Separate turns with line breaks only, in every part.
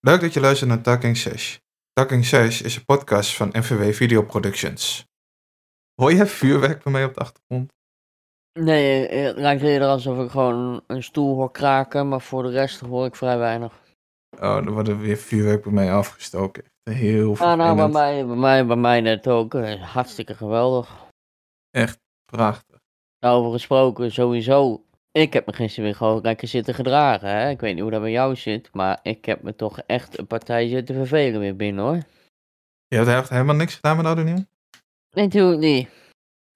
Leuk dat je luistert naar Talking Sesh. Talking Sesh is een podcast van NVW Video Productions. Hoor je vuurwerk bij mij op de achtergrond?
Nee, eh, het lijkt eerder alsof ik gewoon een stoel hoor kraken, maar voor de rest hoor ik vrij weinig.
Oh, er wordt weer vuurwerk bij mij afgestoken. Heel
Ah, nou, bij mij, bij mij, bij mij net ook. eh, Hartstikke geweldig.
Echt prachtig.
Daarover gesproken, sowieso. Ik heb me gisteren weer gewoon lekker zitten gedragen. Hè? Ik weet niet hoe dat bij jou zit, maar ik heb me toch echt een partij zitten vervelen weer binnen hoor.
Je hebt echt helemaal niks gedaan met Oude Nieuw?
Nee, natuurlijk niet.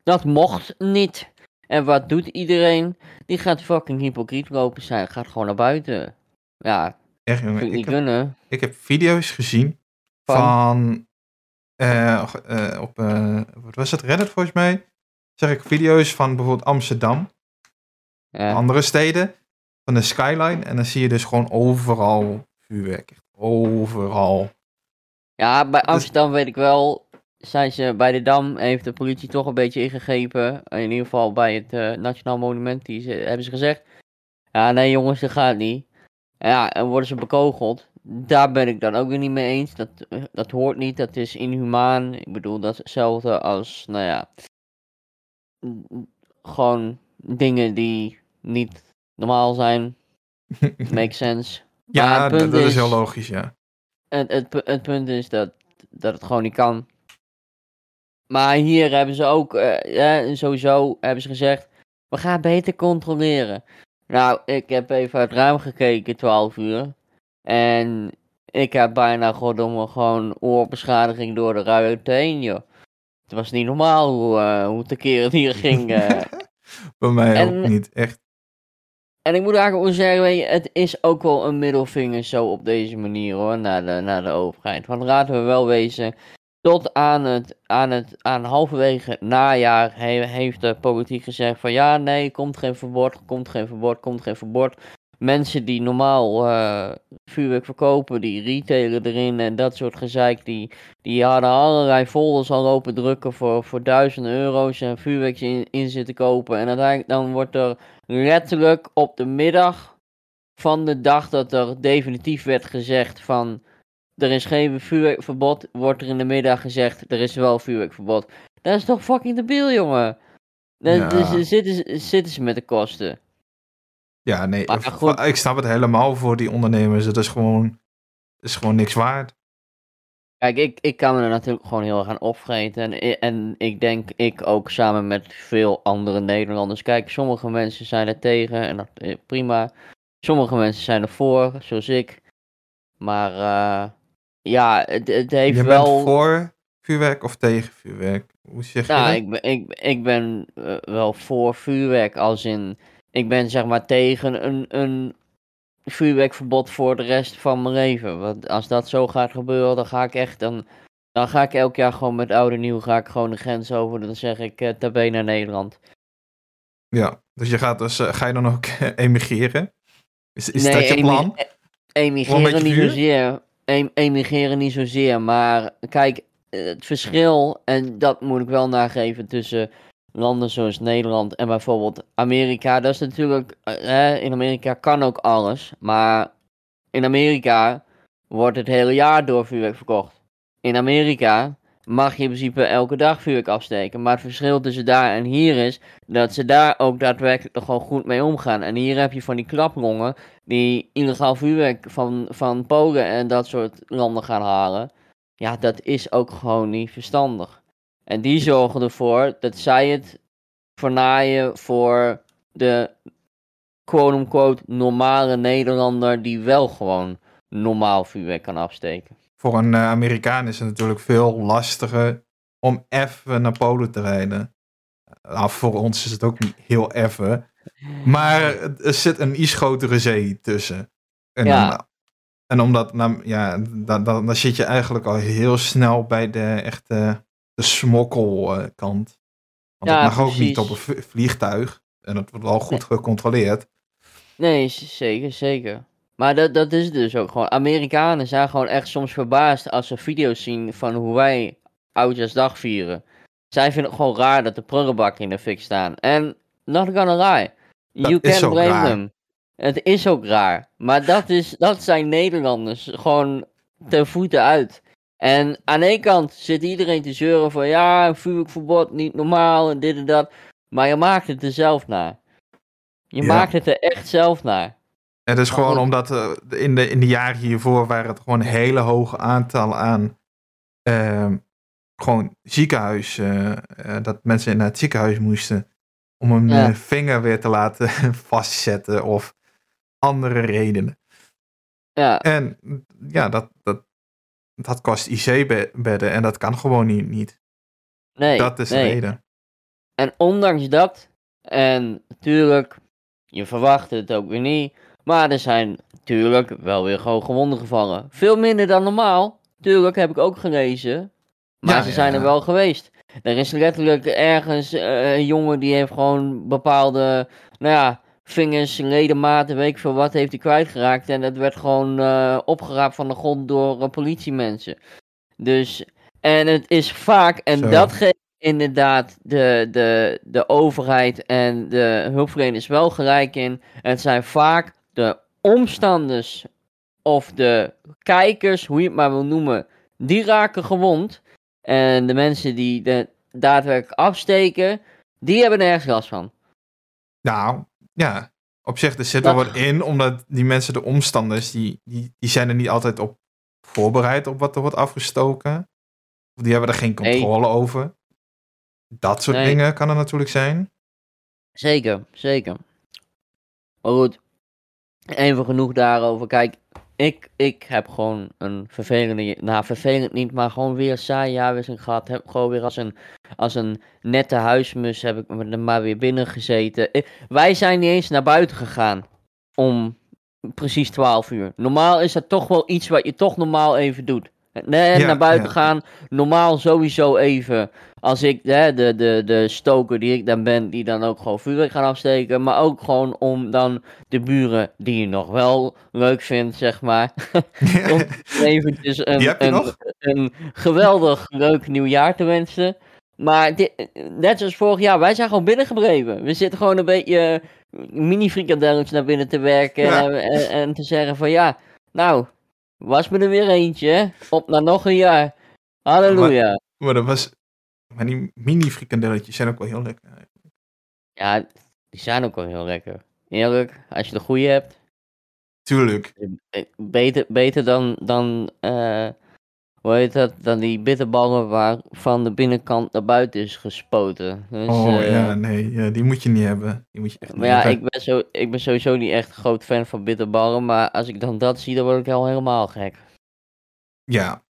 Dat mocht niet. En wat doet iedereen? Die gaat fucking hypocriet lopen zijn. Gaat gewoon naar buiten. Ja,
Echt jongen.
ik niet
heb,
kunnen.
ik heb video's gezien
Van?
van... eh, eh, op, eh, wat was het, Reddit volgens mij? Zeg ik video's van bijvoorbeeld Amsterdam.
Ja.
andere steden van de skyline. En dan zie je dus gewoon overal vuurwerk. Overal.
Ja, bij Amsterdam weet ik wel. Zijn ze bij de Dam heeft de politie toch een beetje ingegrepen. In ieder geval bij het eh, Nationaal Monument. Die ze, hebben ze gezegd. Ja, nee jongens, dat gaat niet. Ja, en worden ze bekogeld. Daar ben ik dan ook weer niet mee eens. Dat, eh, dat hoort niet. Dat is inhumaan. Ik bedoel, dat is hetzelfde als, nou ja. mm, Gewoon dingen die niet normaal zijn. Makes sense.
Ja, dat, is
is-
heel logisch, ja.
Het, het, het punt is dat, dat het gewoon niet kan. Maar hier hebben ze ook, eh, ja, sowieso hebben ze gezegd, we gaan beter controleren. Nou, ik heb even uit het raam gekeken, 12 uur. En ik heb bijna goddomme gewoon oorbeschadiging door de ruit heen, joh. Het was niet normaal hoe, eh hoe tekeer het hier ging. eh.
Bij mij
En-
ook niet. Echt.
En ik moet eigenlijk zeggen, het is ook wel een middelvinger zo op deze manier hoor, naar de, naar de overheid. Want laten we wel wezen, tot aan het, aan het aan halverwege najaar he- heeft de politiek gezegd van ja, nee, komt geen verbod, komt geen verbod, komt geen verbod. Mensen die normaal eh, vuurwerk verkopen, die retailen erin en dat soort gezeik, die, die hadden allerlei folders al lopen drukken voor, voor duizenden euro's en vuurwerk in, in zitten kopen. En uiteindelijk dan wordt er letterlijk op de middag van de dag dat er definitief werd gezegd van er is geen vuurwerkverbod, wordt er in de middag gezegd er is wel vuurwerkverbod. Dat is toch fucking debiel, jongen. Dan
Ja.
dus zitten ze met de kosten.
Ja, nee.
Maar
v-
goed.
Ik snap het helemaal voor die ondernemers. Het is gewoon, het is gewoon niks waard.
Kijk, ik, ik kan me er natuurlijk gewoon heel erg aan opvreten. En, en ik denk, ik ook samen met veel andere Nederlanders. Kijk, sommige mensen zijn er tegen en dat eh, prima. Sommige mensen zijn er voor, zoals ik. Maar eh, ja, het, het heeft
je
wel.
bent voor vuurwerk of tegen vuurwerk? Hoe zeg je
Nou,
dat?
ik ben, ik, ik ben eh, wel voor vuurwerk, als in, ik ben zeg maar tegen een, een vuurwerkverbod voor de rest van mijn leven. Want als dat zo gaat gebeuren, dan ga ik echt, dan, dan ga ik elk jaar gewoon met oude nieuw, ga ik gewoon de grens over, dan zeg ik uh, tabé naar Nederland.
Ja, dus je gaat dus, eh, ga je dan ook emigreren? Is, is
Nee,
dat je plan?
e-
een
Emigreren niet zozeer. Em- emigreren niet zozeer. Maar kijk, eh, het verschil, en dat moet ik wel nageven tussen landen zoals Nederland en bijvoorbeeld Amerika. Dat is natuurlijk, eh, hè, in Amerika kan ook alles. Maar in Amerika wordt het hele jaar door vuurwerk verkocht. In Amerika mag je in principe elke dag vuurwerk afsteken. Maar het verschil tussen daar en hier is dat ze daar ook daadwerkelijk nog gewoon goed mee omgaan. En hier heb je van die klaprongen die illegaal vuurwerk van, van Polen en dat soort landen gaan halen. Ja, dat is ook gewoon niet verstandig. En die zorgen ervoor dat zij het vernaaien voor de quote-unquote normale Nederlander die wel gewoon normaal vuurwerk kan afsteken.
Voor een eh, Amerikaan is het natuurlijk veel lastiger om even naar Polen te rijden. Nou, voor ons is het ook niet heel even. Maar er zit een iets grotere zee tussen. En,
Ja.
dan, en omdat, nou, ja, dan, dan, dan zit je eigenlijk al heel snel bij de echte de smokkelkant. Want
Ja,
het mag ook niet op een vliegtuig. En dat wordt wel goed gecontroleerd.
Nee, zeker, zeker. Maar dat, dat is dus ook gewoon. Amerikanen zijn gewoon echt soms verbaasd als ze video's zien van hoe wij Oudjaarsdag vieren. Zij vinden het gewoon raar dat de prullenbakken in de fik staan. En not gonna lie,
Dat
you can blame
raar.
them. Het is ook raar. Maar dat, is, dat zijn Nederlanders. Gewoon ten voeten uit. En aan één kant zit iedereen te zeuren van ja, een vuurwerkverbod, niet normaal en dit en dat. Maar je maakt het er zelf naar. Je
Ja.
maakt het er echt zelf naar.
Het is
Maar
gewoon
goed.
omdat eh, in, de, in de jaren hiervoor waren het gewoon hele hoge aantallen aan ehm, gewoon ziekenhuis. eh, eh, dat mensen naar het ziekenhuis moesten om
Ja.
eh, vinger weer te laten vastzetten of andere redenen.
Ja,
En ja, dat, dat, dat kost IC-bedden en dat kan gewoon niet. niet.
nee.
dat is
nee.
de reden.
En ondanks dat, en natuurlijk, je verwacht het ook weer niet. Maar er zijn natuurlijk wel weer gewoon gewonden gevallen. Veel minder dan normaal. Tuurlijk heb ik ook gelezen. Maar
Ja,
ze
ja,
zijn er wel geweest. Er is letterlijk ergens eh, een jongen die heeft gewoon bepaalde, nou ja, vingers, ledematen, weet ik veel wat, heeft hij kwijtgeraakt. En dat werd gewoon eh, opgeraapt van de grond door eh, politiemensen. Dus, en het is vaak, en
Zo.
dat geeft inderdaad de, de, de overheid en de hulpverleners wel gelijk in. Het zijn vaak de omstanders of de kijkers, hoe je het maar wil noemen, die raken gewond. En de mensen die de daadwerkelijk afsteken, die hebben er ergens last van.
Nou, ja. Op zich, er zit wel wat in, omdat die mensen, de omstanders, die, die, die zijn er niet altijd op voorbereid op wat er wordt afgestoken. Of die hebben er geen
Nee.
controle over. Dat soort
Nee.
dingen kan er natuurlijk zijn.
Zeker, zeker. Maar goed, even genoeg daarover. Kijk, ik, ik heb gewoon een vervelende, nou vervelend niet, maar gewoon weer een saaie jaarwisseling gehad. Heb gewoon weer als een, als een nette huismus heb ik er maar weer binnen gezeten. Wij zijn niet eens naar buiten gegaan om precies 12 uur. Normaal is dat toch wel iets wat je toch normaal even doet. Nee,
Ja,
naar buiten
ja.
gaan, normaal sowieso even als ik hè, de, de, de stoker die ik dan ben, die dan ook gewoon vuurwerk gaan afsteken. Maar ook gewoon om dan de buren die je nog wel leuk vindt, zeg maar. om eventjes een, een, geweldig leuk nieuwjaar te wensen. Maar dit, net zoals vorig jaar, wij zijn gewoon binnengebleven. We zitten gewoon een beetje mini frikandelletjes naar binnen te werken.
Ja.
En, en te zeggen van ja, nou, was me er weer eentje. Op naar nog een jaar. Halleluja.
maar dat was... Maar die mini frikandelletjes zijn ook wel heel lekker.
Ja, die zijn ook wel heel lekker. Eerlijk, als je de goede hebt.
Tuurlijk.
Beter, beter dan, dan eh, hoe heet dat, dan die bitterballen waarvan de binnenkant naar buiten is gespoten. Dus,
oh
eh,
ja, nee, ja, die moet je niet hebben. Die moet je echt
Maar ja, ik ben, zo, ik ben sowieso niet echt een groot fan van bitterballen, maar als ik dan dat zie, dan word ik al helemaal gek.
Ja.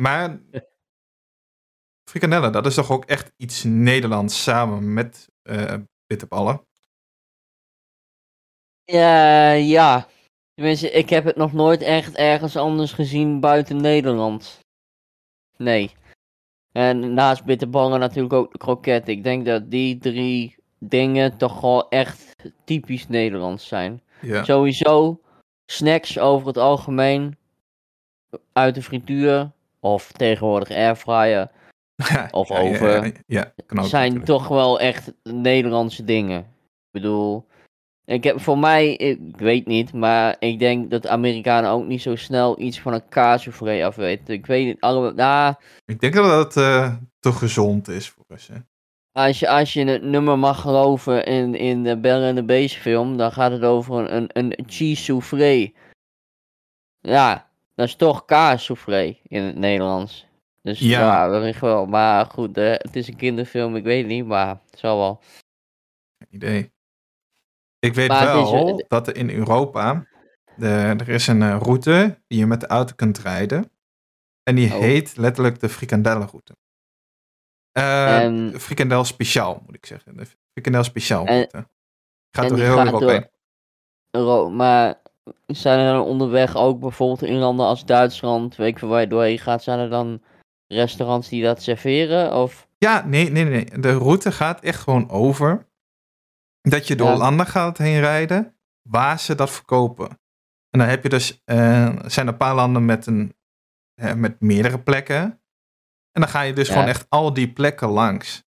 Maar frikandellen, dat is toch ook echt iets Nederlands samen met eh bitterballen?
Ja, ja. Tenminste, ik heb het nog nooit echt ergens anders gezien buiten Nederland. Nee. En naast bitterballen natuurlijk ook de kroketten. Ik denk dat die drie dingen toch wel echt typisch Nederlands zijn.
Ja.
Sowieso, snacks over het algemeen. Uit de frituur. Of tegenwoordig airfryer. Of
Ja,
zijn
natuurlijk.
toch wel echt Nederlandse dingen. Ik bedoel, ik heb voor mij, ik weet niet, maar ik denk dat de Amerikanen ook niet zo snel iets van een kaassoufflé af weten. Ik weet niet, allemaal, nou,
Ik denk dat dat eh, te gezond is voor ons. Hè?
als je, als je het nummer mag geloven in, in de Belle en de Beast film, dan gaat het over een, een, een cheese soufflé. Ja, dat is toch kaassoufflé in het Nederlands. Dus
Ja.
ja, wellicht wel. Maar goed, eh, het is een kinderfilm, ik weet het niet, maar het zal wel.
Geen idee. Ik weet
Maar
wel
is-
dat er in Europa, de, er is een eh, route die je met de auto kunt rijden. En die
Oh.
heet letterlijk de frikandellenroute. Eh
En-
frikandel speciaal, moet ik zeggen. De frikandel speciaal
En-
route. Gaat door heel Europa heen.
Euro- maar zijn er dan onderweg ook bijvoorbeeld in landen als Duitsland, weet ik veel waar je doorheen gaat, zijn er dan restaurants die dat serveren? Of
Ja, nee, nee, nee. De route gaat echt gewoon over dat je door
Ja.
landen gaat heen rijden waar ze dat verkopen. En dan heb je dus, eh, zijn er een paar landen met, een, eh, met meerdere plekken. En dan ga je dus
Ja.
gewoon echt al die plekken langs.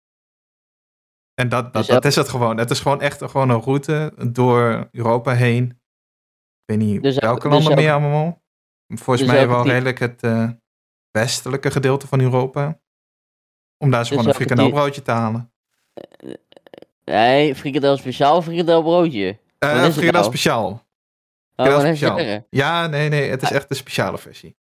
En dat, dat,
Dus
dat
elke-
is het gewoon. Het is gewoon echt een- gewoon een route door Europa heen. Ik weet niet
Dus elke-
welke
dus
landen meer allemaal. Volgens mij wel redelijk het eh, westelijke gedeelte van Europa. Om daar zo gewoon een frikandelbroodje te halen.
Nee, frikandel speciaal, frikandel broodje. Wat is
frikandel
nou?
speciaal.
Oh,
speciaal. Ja, nee, nee. Het is echt de speciale versie.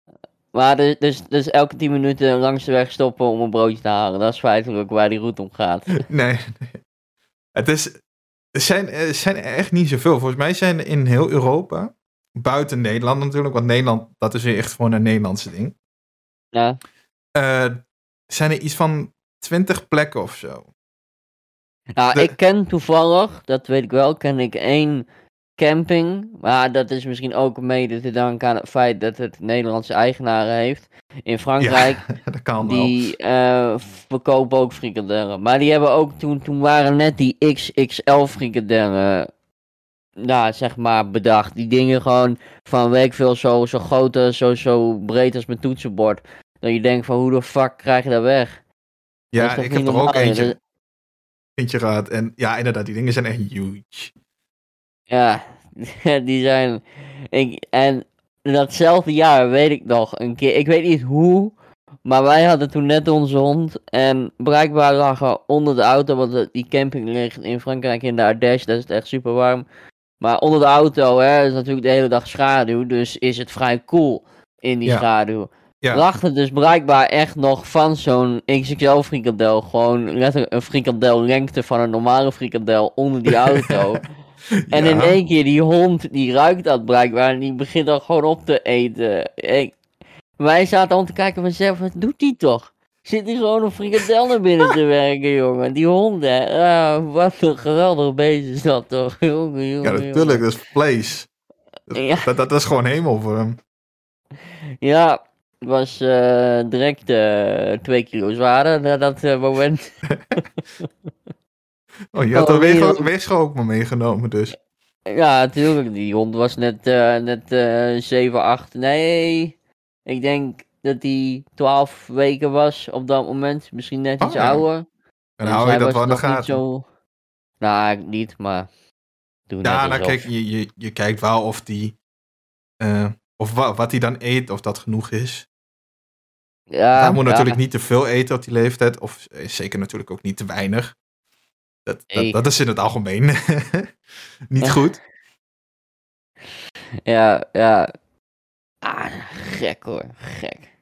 Maar dus, dus, dus elke 10 minuten langs de weg stoppen om een broodje te halen. Dat is feitelijk waar die route om gaat.
Nee, nee. Het is, er zijn, er zijn echt niet zoveel. Volgens mij zijn er in heel Europa, buiten Nederland natuurlijk, want Nederland, dat is weer echt gewoon een Nederlandse ding.
Ja.
Eh, zijn er iets van 20 plekken of zo.
Nou,
De-
ik ken toevallig, dat weet ik wel, ken ik één camping. Maar dat is misschien ook mede te danken aan het feit dat het Nederlandse eigenaren heeft. In Frankrijk,
Ja, dat kan wel.
die eh, verkopen ook frikandellen. Maar die hebben ook, toen, toen waren net die XXL frikandellen, nou, zeg maar, bedacht. Die dingen gewoon van, weet ik veel, zo, zo groot, zo, zo breed als mijn toetsenbord. Dat je denkt van, hoe de fuck krijg je dat weg?
Ja, ik heb er ook eentje, eentje gehad. En ja, inderdaad, die dingen zijn echt huge.
Ja, die zijn. Ik, en datzelfde jaar weet ik nog een keer. Ik weet niet hoe. Maar wij hadden toen net onze hond. En blijkbaar lag er onder de auto. Want die camping ligt in Frankrijk in de Ardèche. Dat is het echt super warm. Maar onder de auto hè, is natuurlijk de hele dag schaduw. Dus is het vrij koel in die
Ja.
schaduw.
Ja.
Er dus blijkbaar echt nog van zo'n XXL frikandel. Gewoon letterlijk een frikandel lengte van een normale frikandel onder die auto. En in één keer, die hond, die ruikt dat blijkbaar en die begint dan gewoon op te eten. Ik, wij zaten om te kijken van zelf, wat doet die toch? Zit hij gewoon een frikandel naar binnen te werken, jongen? Die hond? Ah, wat een geweldig beest is dat toch? Jongen, jongen,
Ja, natuurlijk, dat is vlees.
Ja.
Dat, dat, dat is gewoon hemel voor hem.
Ja, was eh, direct eh, twee kilo zwaarder na dat eh, moment.
Oh, je had
Oh, nee,
weegschaal ook maar meegenomen, dus.
Ja, natuurlijk. Die hond was net, net eh 7, 8. Nee, ik denk dat hij 12 weken was op dat moment. Misschien net
Oh,
iets
ja.
ouder.
En
Dus
hou je dat wel in de gaten.
Zo... Nou, ik niet, maar. Doe
Ja, nou
alsof.
kijk, je, je, je kijkt wel of die. of wa- wat hij dan eet, of dat genoeg is.
Ja,
hij moet
ja.
natuurlijk niet te veel eten op die leeftijd. Of zeker natuurlijk ook niet te weinig. Dat, dat, is in het algemeen niet goed.
Ja, ja. Ah, gek hoor, gek.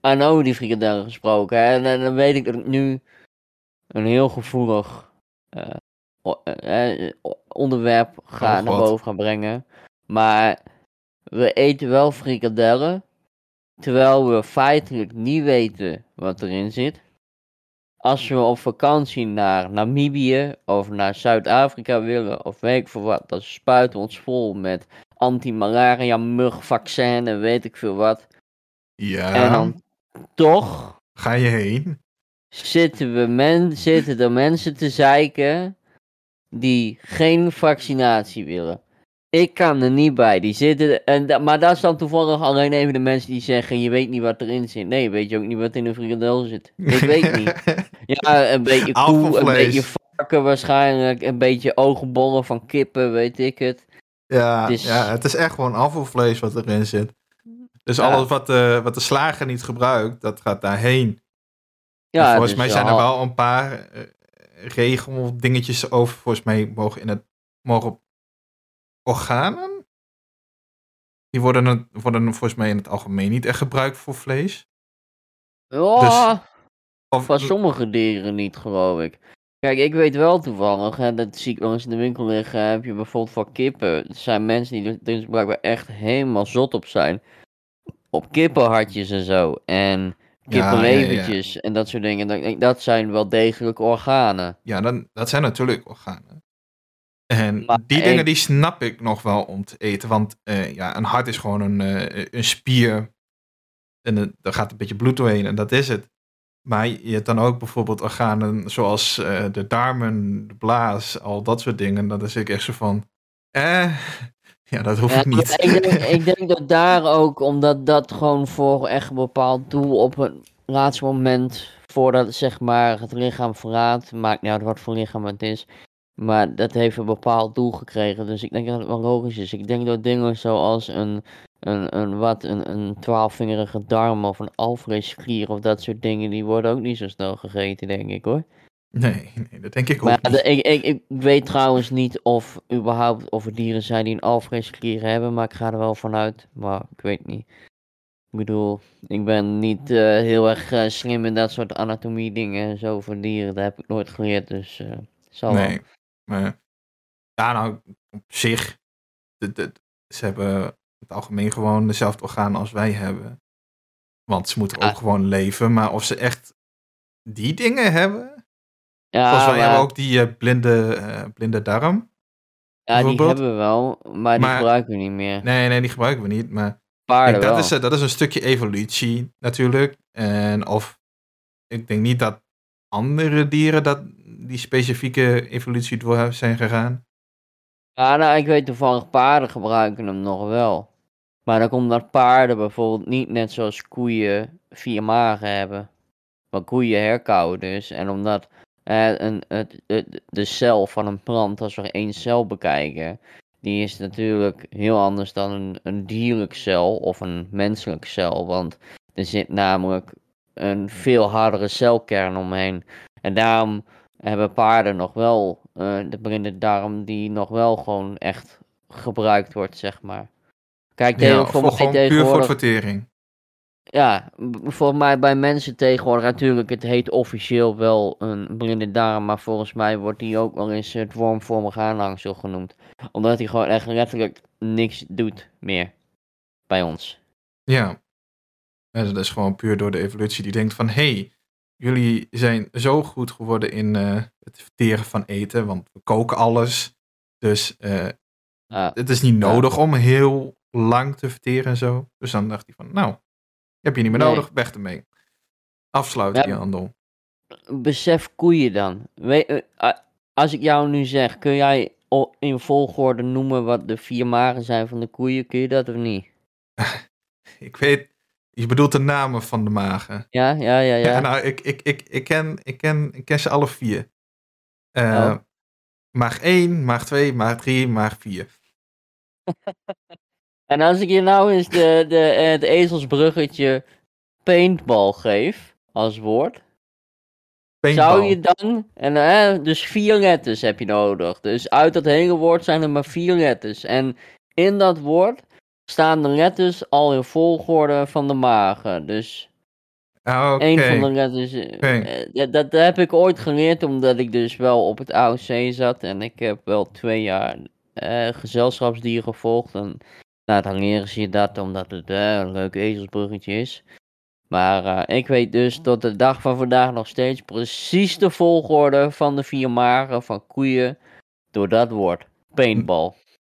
Aan over die frikandellen gesproken, hè. En, dan- dan weet ik dat ik nu een heel gevoelig eh, onderwerp ga
Oh,
naar boven gaan brengen. Maar we eten wel frikandellen, terwijl we feitelijk niet weten wat erin zit. Als we op vakantie naar Namibië of naar Zuid-Afrika willen, of weet ik veel wat, dan spuiten we ons vol met anti-malaria, mugvaccin en weet ik veel wat.
Ja,
En dan toch
ga je heen.
zitten, we men, zitten er mensen te zeiken die geen vaccinatie willen. Ik kan er niet bij. Die zitten, en, maar dat is dan toevallig alleen even de mensen die zeggen: Je weet niet wat erin zit. Nee, weet je ook niet wat in een frikandel zit. Ik weet niet. Ja, een beetje koe, een beetje varken waarschijnlijk, een beetje ogenbollen van kippen, weet ik het.
ja,
Het is-
ja, het is echt gewoon afvalvlees wat erin zit. Dus
Ja.
alles wat de, wat de slager niet gebruikt, dat gaat daarheen.
Ja,
En volgens
dus
mij zijn er wel een paar eh, regel dingetjes over. Volgens mij mogen in het mogen organen. Die worden, het- worden volgens mij in het algemeen niet echt gebruikt voor vlees.
Ja,
Of,
van sommige dieren niet, geloof ik. Kijk, ik weet wel toevallig, en dat zie ik wel eens in de winkel liggen, heb je bijvoorbeeld voor kippen. Er zijn mensen die er dus blijkbaar echt helemaal zot op zijn. Op kippenhartjes en zo. En
Ja,
kippenlevertjes en dat soort dingen. Dat, dat zijn wel degelijk organen.
Ja, dan, dat zijn natuurlijk organen. En
Maar
die
ik-
dingen die snap ik nog wel om te eten. Want eh, ja, een hart is gewoon een, eh, een spier. En er daar gaat een beetje bloed doorheen en dat is het. Maar je hebt dan ook bijvoorbeeld organen zoals eh, de darmen, de blaas, al dat soort dingen. Dan is ik echt zo van, eh, ja, dat hoeft
Ja,
niet.
Ik denk, ik denk dat daar ook, omdat dat gewoon voor echt een bepaald doel op een laatste moment voordat zeg maar het lichaam verraadt, maakt niet uit wat voor lichaam het is. Maar dat heeft een bepaald doel gekregen. Dus ik denk dat het wel logisch is. Ik denk dat dingen zoals een, een, een, wat, een, een twaalfvingerige darm of een alvleesklier of dat soort dingen, die worden ook niet zo snel gegeten, denk ik hoor.
Nee, nee dat denk ik ook
Maar
niet.
de- ik, ik, ik weet trouwens niet of überhaupt of er dieren zijn die een alvleesklier hebben, maar ik ga er wel vanuit. Maar ik weet niet. Ik bedoel, ik ben niet eh, heel erg eh, slim in dat soort anatomie dingen en zo voor dieren. Dat heb ik nooit geleerd, dus eh zal wel.
Maar ja, nou, op zich, de, de, ze hebben in het algemeen gewoon dezelfde organen als wij hebben. Want ze moeten ook
Ah.
gewoon leven, maar of ze echt die dingen hebben?
Ja,
wij
maar-
hebben ook die eh, blinde, eh, blinde darm.
ja, die hebben we wel, maar die
Maar-
gebruiken we niet meer.
Nee, nee, die gebruiken we niet, maar
Paarden
dat,
wel.
is, eh, dat is een stukje evolutie natuurlijk. En of ik denk niet dat andere dieren dat, die specifieke evolutie door zijn gegaan.
Ja, nou, ik weet toevallig paarden gebruiken hem nog wel. Maar dan komt dat paarden bijvoorbeeld niet net zoals koeien vier magen hebben. Maar koeien herkauwen dus. En omdat eh, een, het, het, de cel van een plant, als we één cel bekijken, die is natuurlijk heel anders dan een, een dierlijk cel of een menselijk cel. Want er zit namelijk een veel hardere celkern omheen. En daarom hebben paarden nog wel eh, de blinde darm die nog wel gewoon echt gebruikt wordt, zeg maar. Kijk,
Ja,
voor mij
gewoon puur voor
tegenwoordig,
vertering.
ja, volgens mij bij mensen tegenwoordig natuurlijk, het heet officieel wel een blinde darm, maar volgens mij wordt die ook wel eens het wormvormig aanhangsel genoemd. Omdat hij gewoon echt letterlijk niks doet meer bij ons.
Ja. En dat is gewoon puur door de evolutie die denkt van... hé, hey, jullie zijn zo goed geworden in eh, het verteren van eten, want we koken alles. Dus eh, het is niet nodig om heel lang te verteren en zo. Dus dan dacht hij van, nou, heb je niet meer
Nee.
nodig, weg ermee. Afsluiten
Ja.
die handel.
Besef koeien dan. Eh, als ik jou nu zeg, kun jij in volgorde noemen wat de vier magen zijn van de koeien? Kun je dat of niet?
Ik weet, je bedoelt de namen van de magen.
Ja, ja, ja,
Ja,
ja.
nou, ik, ik, ik, ik, ken, ik, ken, ik ken ze alle vier.
Oh.
Maag 1, maag 2, maag 3, maag 4.
En als ik je nou eens de, de, eh, het ezelsbruggetje paintball geef als woord, zou je dan, en eh, dus vier letters heb je nodig. Dus uit dat hele woord zijn er maar vier letters. En in dat woord staan de letters al in volgorde van de magen. Dus
Ah, Oké.
Eén van de letters. eh, eh, dat, dat heb ik ooit geleerd omdat ik dus wel op het AOC zat. En ik heb wel twee jaar eh, gezelschapsdier gevolgd. En nou, dan leren ze je dat omdat het een leuk ezelsbruggetje is. Maar ik weet dus tot de dag van vandaag nog steeds precies de volgorde van de vier magen van koeien door dat woord. Paintball.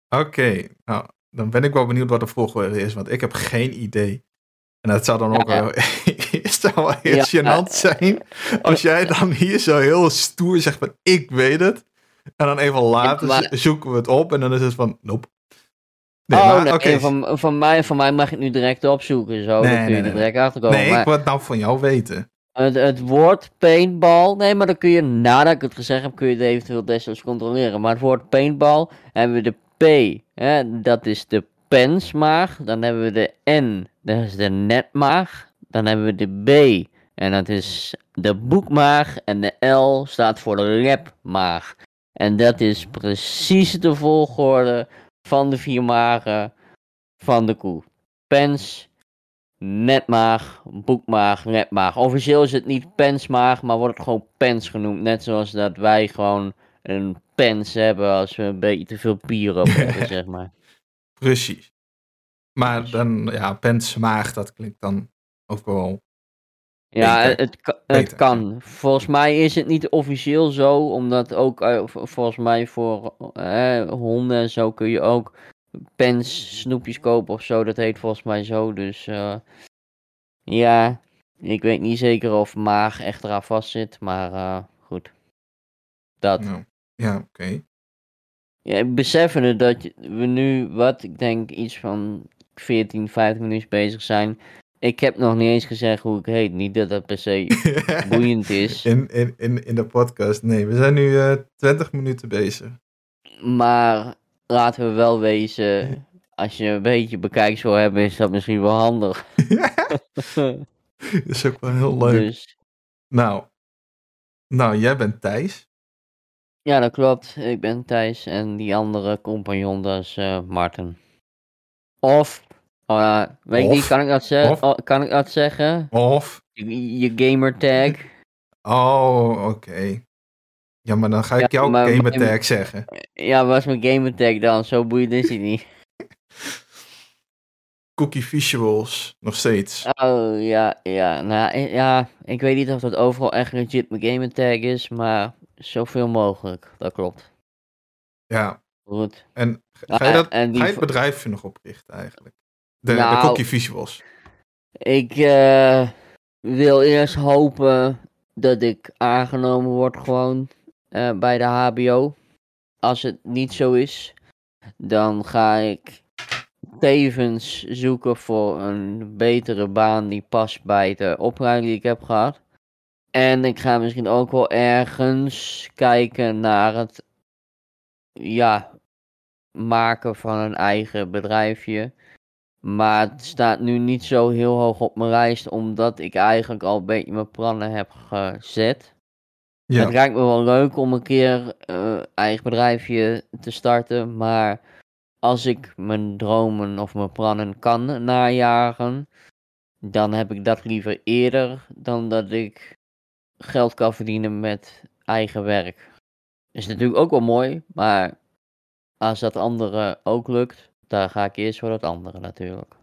Oké, nou, dan ben ik wel benieuwd wat de volgorde is, want ik heb geen idee. En dat zou dan ook
Ja,
wel, zou wel heel gênant zijn als jij dan hier zo heel stoer zegt van ik weet het. En dan even later
maar-
zoeken we het op en dan is het van nope. Nee,
oh,
maar
nee, van, van, mij, van mij mag je het nu direct opzoeken. Zo,
Nee,
dan kun je
nee,
er
nee.
direct achter komen.
Nee,
maar-
ik wil het nou van jou weten.
Het, het woord paintball, nee, maar dan kun je, nadat ik het gezegd heb, kun je het eventueel desnoods controleren. Maar het woord paintball hebben we de P, dat is de pensmaag. Dan hebben we de N, dat is de netmaag. Dan hebben we de B, en dat is de boekmaag. En de L staat voor de lepmaag. En dat is precies de volgorde van de vier magen van de koe. Pens, netmaag, boekmaag, netmaag. Officieel is het niet pensmaag, maar wordt het gewoon pens genoemd. Net zoals dat wij gewoon een pens hebben als we een beetje te veel bier op hebben, zeg maar.
Precies. Maar dan, ja, pensmaag, dat klinkt dan ook wel.
Ja,
Beter.
het, kan. Volgens mij is het niet officieel zo, omdat ook eh, volgens mij voor eh, honden en zo kun je ook pens snoepjes kopen of zo. Dat heet volgens mij zo. Dus eh, ja, ik weet niet zeker of maag echt eraan vast zit, maar goed. Dat.
Nou, ja, oké.
Ja, beseffende dat we nu, wat ik denk, iets van 14, 15 minuten bezig zijn. Ik heb nog niet eens gezegd hoe ik heet. Niet dat dat per se boeiend is.
in, in, in, in de podcast. Nee, we zijn nu eh 20 minuten bezig.
Maar laten we wel wezen. Als je een beetje bekijks wil hebben, is dat misschien wel handig.
Dat is ook wel heel leuk.
dus
Nou, nou, jij bent Thijs.
Ja, dat klopt. Ik ben Thijs en die andere compagnon, dat is eh Martin. Of, eh, weet ik
Of?
niet, kan ik dat, zeggen?
Of?
Oh, kan ik dat zeggen?
Of,
Je, je gamertag.
oh, oké. Ja, maar dan ga ik
Ja,
jouw
maar-
gamertag zeggen.
Ja, was mijn gamertag dan? Zo boeiend is hij niet.
Cookie Visuals, nog steeds.
Oh, ja, ja. Nou, ja, ik weet niet of dat overal echt legit mijn gamertag is, maar zoveel mogelijk. Dat klopt.
Ja,
Goed.
en ga je, dat,
en die
ga je het
vo-
bedrijf nog oprichten eigenlijk? De, de
Nou,
Cookie Visuals.
Ik eh, wil eerst hopen dat ik aangenomen word gewoon eh, bij de HBO. Als het niet zo is, dan ga ik tevens zoeken voor een betere baan die past bij de opleiding die ik heb gehad. En ik ga misschien ook wel ergens kijken naar het ja, maken van een eigen bedrijfje. Maar het staat nu niet zo heel hoog op mijn lijst, omdat ik eigenlijk al een beetje mijn plannen heb gezet.
Ja,
Het lijkt me wel leuk om een keer eh eigen bedrijfje te starten, maar als ik mijn dromen of mijn plannen kan najagen, dan heb ik dat liever eerder dan dat ik geld kan verdienen met eigen werk. Is natuurlijk ook wel mooi, maar als dat andere ook lukt, dan ga ik eerst voor dat andere natuurlijk.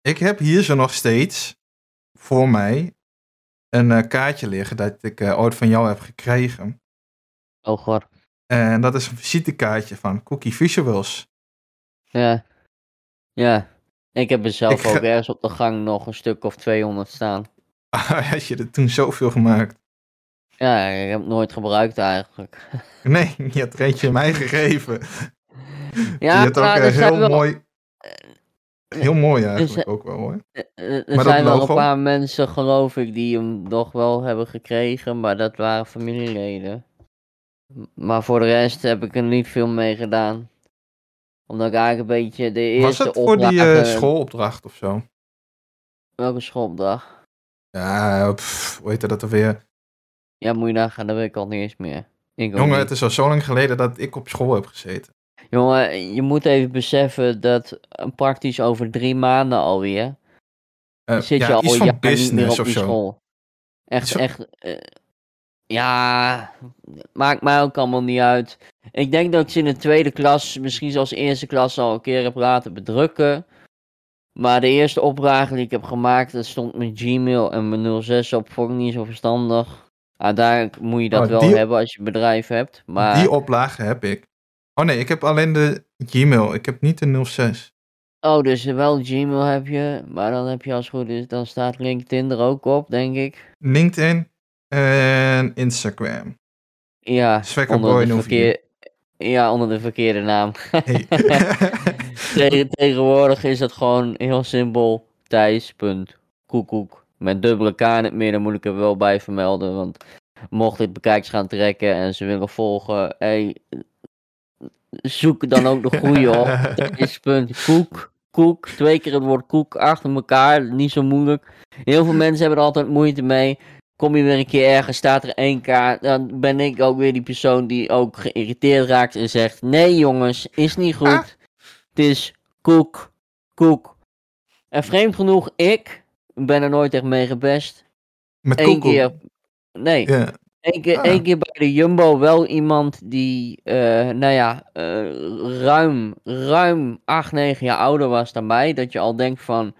ik heb hier zo nog steeds voor mij een eh, kaartje liggen dat ik eh, ooit van jou heb gekregen.
Oh god.
En dat is een visitekaartje van Cookie Visuals.
Ja. Ja. Ik heb er zelf
Ik
ook ergens op de gang nog een stuk of 200 staan.
Had je er toen zoveel gemaakt?
Ja, ik heb het nooit gebruikt eigenlijk.
Nee, je had er eentje mij gegeven.
Ja,
je had ook
maar
eh,
er
heel
wel,
mooi. Heel mooi eigenlijk ook wel hoor.
eh, eh, er
Maar
zijn wel
logo?
een paar mensen, geloof ik, die hem nog wel hebben gekregen, maar dat waren familieleden. Maar voor de rest heb ik er niet veel mee gedaan. Omdat ik eigenlijk een beetje de
Was
eerste
het voor die eh, schoolopdracht of zo?
Welke schoolopdracht?
Ja, pff, hoe heette dat alweer?
Ja, moet je nagaan, dat weet ik al niet eens meer. Ik
Jongen,
niet.
het is al zo lang geleden dat ik op school heb gezeten.
Jongen, je moet even beseffen dat praktisch over drie maanden alweer
Eh,
zit
ja,
je al
iets van
jaren niet meer
business
op
of zo.
school. Echt,
Zo-
echt. eh, ja, maakt mij ook allemaal niet uit. Ik denk dat ik ze in de tweede klas, misschien zelfs eerste klas, al een keer heb laten bedrukken. Maar de eerste oplage die ik heb gemaakt, dat stond met Gmail en mijn 06 op, vond ik niet zo verstandig. Uiteindelijk moet je dat
Oh,
wel
die-
hebben als je een bedrijf hebt. Maar
Die oplage heb ik. Oh nee, ik heb alleen de Gmail. Ik heb niet de 06.
Oh, dus wel Gmail heb je, maar dan heb je als het goed is, dan staat LinkedIn er ook op, denk ik.
LinkedIn en Instagram.
Ja, onder de,
04.
verkeer... ja, onder de verkeerde naam.
Hey.
Tegen- tegenwoordig is het gewoon heel simpel, Thijs.koekoek. Met dubbele K in het midden moet ik er wel bij vermelden, want mocht dit bekijks gaan trekken en ze willen volgen, hey, zoek dan ook de goede op. Thijs.koek. Koek, twee keer het woord koek achter elkaar, niet zo moeilijk. Heel veel mensen hebben er altijd moeite mee. Kom je weer een keer ergens, staat er één k dan ben ik ook weer die persoon die ook geïrriteerd raakt en zegt: Nee jongens, is niet goed. Het is koek, koek. En vreemd genoeg, ik ben er nooit echt mee gebest.
Met
Eén
koekoek.
keer, nee,
Ja.
Eén keer,
Ah.
één keer bij de Jumbo wel iemand die, eh, nou ja, eh, ruim, ruim 8, 9 jaar ouder was dan mij. Dat je al denkt van,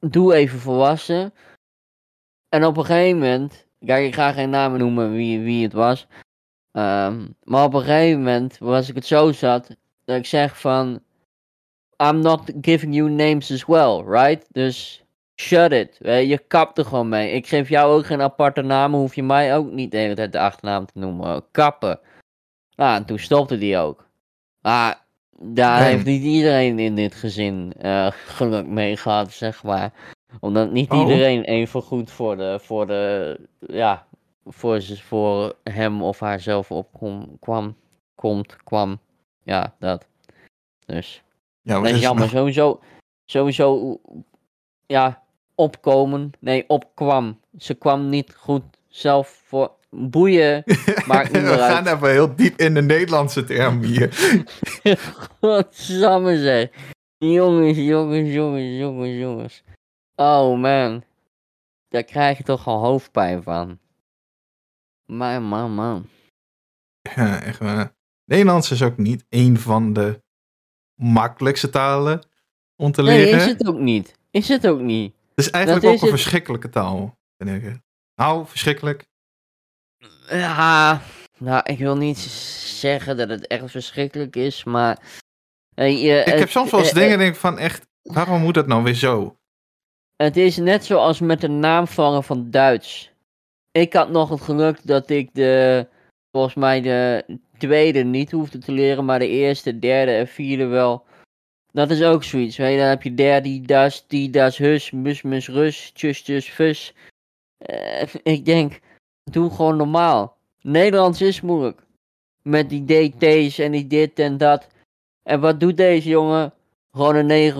doe even volwassen. En op een gegeven moment, kijk, ik ga geen namen noemen wie, wie het was. Ehm, maar op een gegeven moment was ik het zo zat, dat ik zeg van, I'm not giving you names as well, right? Dus Shut it. Je, kapt er gewoon mee. Ik geef jou ook geen aparte namen. Hoef je mij ook niet de hele tijd de achternaam te noemen. Kappen. Nou, en toen stopte die ook. Maar daar
Nee.
heeft niet iedereen in dit gezin eh, geluk mee gehad, zeg maar. Omdat niet
Oh.
iedereen even goed voor de, voor de, ja, voor, voor hem of haarzelf opkwam, kwam, komt, kwam. Ja, dat. Dus,
Ja,
dat is jammer.
nog-
Sowieso, sowieso, ja, opkomen. Nee, opkwam. Ze kwam niet goed zelf voor, boeien. Maakt niet
We
uit.
gaan even heel diep in de Nederlandse term hier.
Godsamme zeg. Jongens, jongens, jongens, jongens, jongens. Oh man. Daar krijg je toch al hoofdpijn van. Man, man, man.
Ja, echt waar. Nederlands is ook niet een van de makkelijkste talen om te
Nee,
leren.
is het ook niet. Is het ook niet.
Het is eigenlijk
Dat
ook
is
een
het.
verschrikkelijke taal. vind ik. Nou, verschrikkelijk.
Ja, nou, ik wil niet zeggen dat het echt verschrikkelijk is, maar... Eh,
Ik heb soms wel eens
eh,
dingen denk ik van echt, waarom moet dat nou weer zo?
Het is net zoals met de naamvangen van Duits. Ik had nog het geluk dat ik de, volgens mij de tweede niet hoefde te leren, maar de eerste, derde en vierde wel. Dat is ook zoiets, je. Dan heb je der, die, das, die, das, hus, mus, mus, rus, tjus, tjus, fus. Eh, ik denk, doe gewoon normaal. Nederlands is moeilijk. Met die DT's en die dit en dat. En wat doet deze jongen? Gewoon een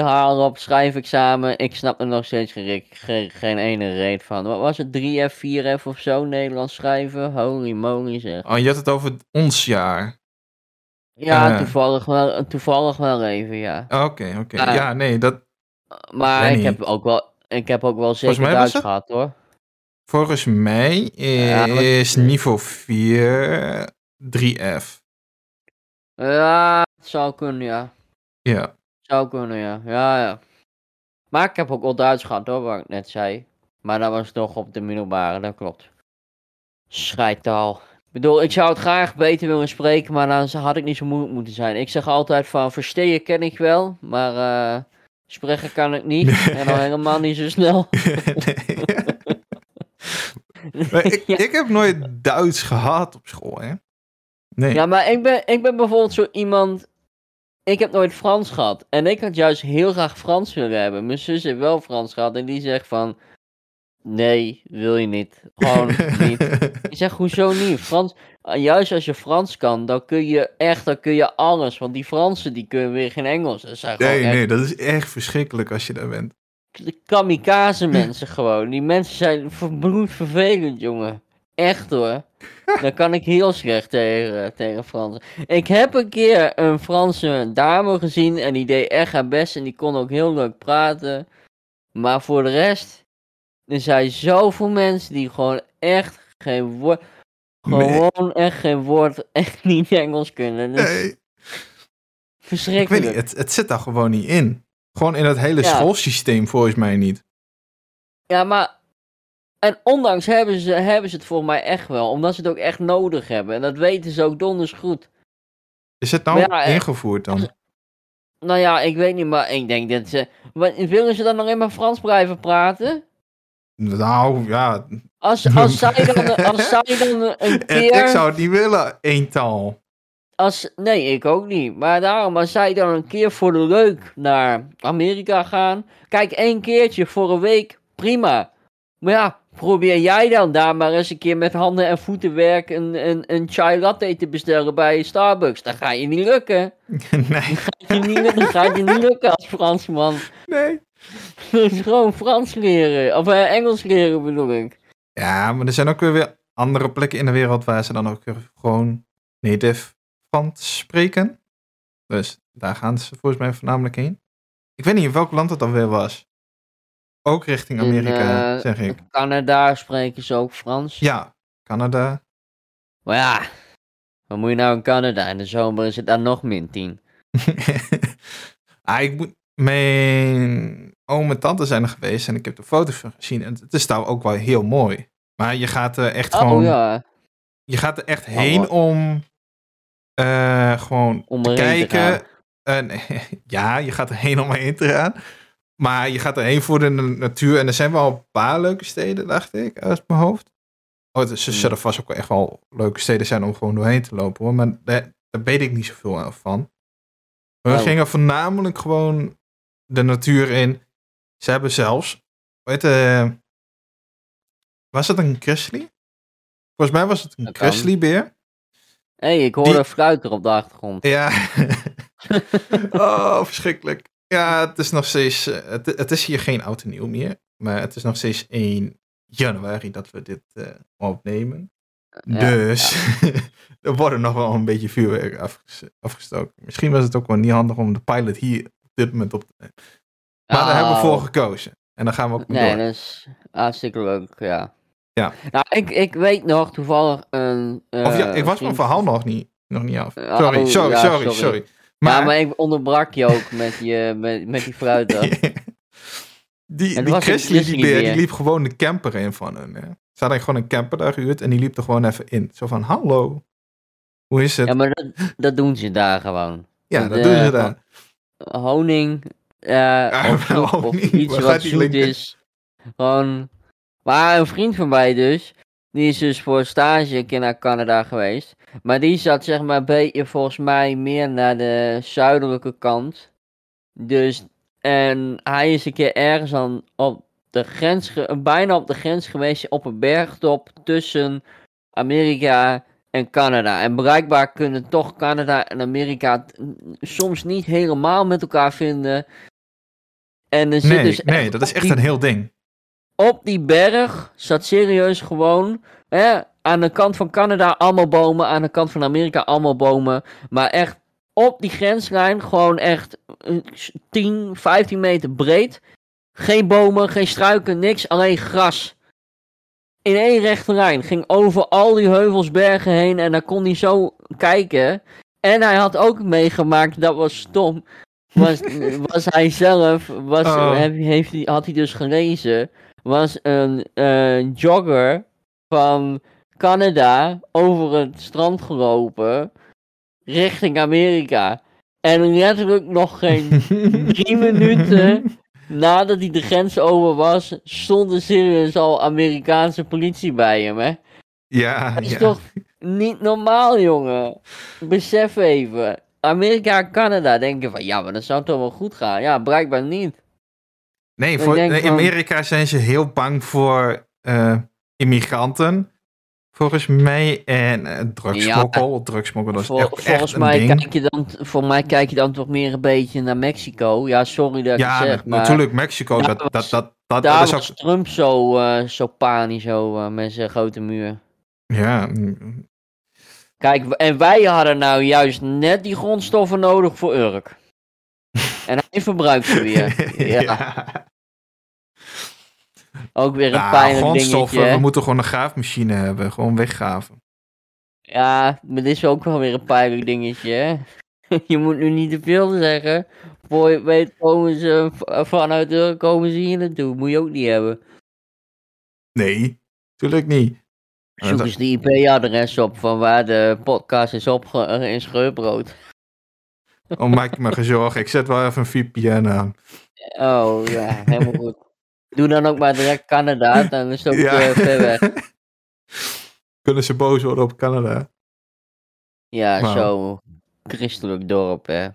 9,4 halen op schrijfexamen. Ik snap er nog steeds geen, geen, geen ene reet van. Wat was het? 3F, 4F of zo? Nederlands schrijven? Holy moly zeg.
Oh, je had het over ons jaar.
Ja,
Eh.
toevallig, wel, toevallig wel even, ja.
Oké, oké.
Ah.
Ja, nee, dat
Maar ik
niet.
heb ook wel, ik heb ook wel zeker Duits
het-
gehad hoor.
volgens mij
Ja,
is niveau 4 3F.
Ja, het zou kunnen, ja.
Ja.
Zou kunnen, ja. Ja, ja. Maar ik heb ook wel Duits gehad hoor, wat ik net zei. Maar dat was toch op de middelbare, dat klopt. Scheidtaal. Ik bedoel, ik zou het graag beter willen spreken, maar dan had ik niet zo moeilijk moeten zijn. Ik zeg altijd van, verstehen ken ik wel, maar eh spreken kan ik niet. En dan helemaal niet zo snel.
Maar ik,
Ja.
ik heb nooit Duits gehad op school, hè? Nee.
Ja, maar ik ben, ik ben bijvoorbeeld zo iemand. Ik heb nooit Frans gehad. En ik had juist heel graag Frans willen hebben. Mijn zus heeft wel Frans gehad. En die zegt van. Nee, wil je niet. Gewoon niet. Ik zeg, hoezo niet? Frans, ah, juist als je Frans kan, dan kun je echt, dan kun je alles. Want die Fransen, die kunnen weer geen Engels. Dat zijn
nee,
echt
nee, dat is echt verschrikkelijk als je daar bent.
kamikaze mensen gewoon. Die mensen zijn verbloed vervelend, jongen. Echt hoor. Daar kan ik heel slecht tegen, tegen Fransen. Ik heb een keer een Franse dame gezien en die deed echt haar best en die kon ook heel leuk praten. Maar voor de rest, er zijn zoveel mensen die gewoon echt geen woord,
Nee.
gewoon echt geen woord, echt niet Engels kunnen.
Nee, ik
verschrikkelijk.
weet niet, het, het zit daar gewoon niet in. Gewoon in het hele
Ja.
schoolsysteem volgens mij niet.
Ja, maar. En ondanks hebben ze, hebben ze het voor mij echt wel. Omdat ze het ook echt nodig hebben. En dat weten ze ook donders goed.
Is het nou
ja, eh,
ingevoerd dan?
Nou ja, ik weet niet, maar ik denk dat ze. Willen ze dan alleen maar Frans blijven praten?
Nou, ja.
Als, als, zij, dan, als zij dan een
En
keer.
ik zou het niet willen, één taal.
Als, nee, ik ook niet. Maar daarom, als zij dan een keer voor de leuk naar Amerika gaan. Kijk, één keertje voor een week, prima. Maar ja, probeer jij dan daar maar eens een keer met handen en voeten werk een, een, een chai latte te bestellen bij Starbucks. Dat ga je niet lukken.
nee,
Gaat je niet, lukken- gaat je niet lukken als Fransman.
nee.
Dus gewoon Frans leren. Of eh, Engels leren bedoel ik.
Ja, maar er zijn ook weer- weer andere plekken in de wereld waar ze dan ook gewoon native Frans spreken. Dus daar gaan ze volgens mij voornamelijk heen. Ik weet niet in welk land het dan weer was. Ook richting
In,
Amerika,
eh,
zeg ik.
Canada spreken ze ook Frans.
Ja, Canada.
Maar ja, wat moet je nou in Canada? In de zomer is het dan nog min 10.
ah, ik moet, mijn oom en tante zijn er geweest en ik heb de foto's van gezien. En het is daar ook wel heel mooi. Maar je gaat er echt
Oh
gewoon...
ja,
Je gaat er echt heen
wat?
om eh, gewoon
om
te
erheen te
kijken. En, ja, je gaat erheen om erheen te gaan. Maar je gaat erheen voor de natuur. En er zijn wel een paar leuke steden, dacht ik, uit mijn hoofd. Oh, het is- er
Hmm.
zullen vast ook echt wel leuke steden zijn om gewoon doorheen te lopen hoor. Maar daar, daar weet ik niet zoveel van. We
Oh.
gingen voornamelijk gewoon de natuur in. Ze hebben zelfs, weet je, was het een grizzly? Volgens mij was het een grizzlybeer.
Hé, hey, ik hoorde
Die-
een fluiter op de achtergrond.
Ja. oh, verschrikkelijk. Ja, het is nog steeds, eh, het, het is hier geen oud en nieuw meer. Maar het is nog steeds 1 januari dat we dit eh, opnemen.
Ja,
dus er worden nog wel een beetje vuurwerk afges- afgestoken. Misschien was het ook wel niet handig om de pilot hier op dit moment op te nemen. Maar daar hebben we voor
Oh.
gekozen. En dan gaan we ook mee
Nee,
door.
dat is hartstikke leuk, ja.
Ja.
Nou, ik, ik weet nog toevallig een...
Of ja,
eh,
ik was mijn verhaal nog niet, nog niet af.
Oh,
Sorry, sorry,
ja,
sorry,
sorry.
sorry.
Maar, ik onderbrak je ook met, je, met, met die
die,
Het
die Grizzly, die beer, die liep gewoon de camper in van hun. Hè. Ze hadden gewoon een camper daar gehuurd en die liep er gewoon even in. Zo van, hallo, hoe is het?
Ja,
Ja,
maar dat, dat doen ze daar gewoon.
dat
de-
doen ze daar.
Honing, eh of, zoet, of iets wat
die
zoet is. Gewoon... Maar een vriend van mij dus, die is dus voor stage een keer naar Canada geweest. Maar die zat zeg maar een beetje volgens mij meer naar de zuidelijke kant. Dus, en hij is een keer ergens aan op de grens, bijna op de grens geweest, op een bergtop tussen Amerika en Canada. En blijkbaar kunnen toch Canada en Amerika soms niet helemaal met elkaar vinden. En er zit
Nee,
dus
nee, dat is echt
die-
een heel ding.
Op die berg zat serieus gewoon. Hè, aan de kant van Canada allemaal bomen. Aan de kant van Amerika allemaal bomen. Maar echt op die grenslijn. Gewoon echt eh, 10, 15 meter breed. Geen bomen, geen struiken, niks. Alleen gras. In één rechte lijn. Ging over al die heuvels, bergen heen. En dan kon hij zo kijken. En hij had ook meegemaakt, dat was stom. Was, was hij zelf, was,
Oh.
heeft hij, had hij dus gelezen was een jogger van Canada over het strand gelopen richting Amerika. En letterlijk nog geen drie minuten nadat hij de grens over was, stond er serieus al Amerikaanse politie bij hem, hè?
Ja,
Dat is
ja.
toch niet normaal, jongen? Besef even. Amerika en Canada denken van, ja, maar dat zou toch wel goed gaan. Ja, blijkbaar niet.
Nee,
Ik
voor, in
van-
Amerika zijn ze heel bang voor eh, immigranten. Volgens mij. En uh, drugsmokkel. Drugsmokkel dat is
Vol-
echt,
volgens
echt
mij
ding.
kijk je dan, voor mij kijk je dan toch meer een beetje naar Mexico. Ja, sorry dat ik
Ja,
het zeg, maar
natuurlijk Mexico. Dat,
was-
dat, dat, dat,
daar
dat is
was
ook.
Trump zo, eh, zo panisch zo, eh, met zijn grote muur.
Ja,
Kijk, en wij hadden nou juist net die grondstoffen nodig voor Urk. En hij verbruikt ze weer. Ja,
ja.
Ook weer een
Nou,
pijnlijk dingetje.
we moeten gewoon een graafmachine hebben. Gewoon weggraven.
Ja, maar dit is ook wel weer een pijnlijk dingetje, hè? je moet nu niet te veel zeggen. Voor je weet komen ze v- vanuit Urk komen ze hier naartoe. Moet je ook niet hebben.
Nee, natuurlijk niet.
Zoek eens die IP-adres op van waar de podcast is opge in Scheurprood.
Oh, maak je me geen zorgen. Ik zet wel even een VPN aan.
Oh ja, helemaal goed. Doe dan ook maar direct Canada, dan is het ook ver weg.
Kunnen ze boos worden op Canada?
Ja,
Wauw.
zo christelijk dorp, hè.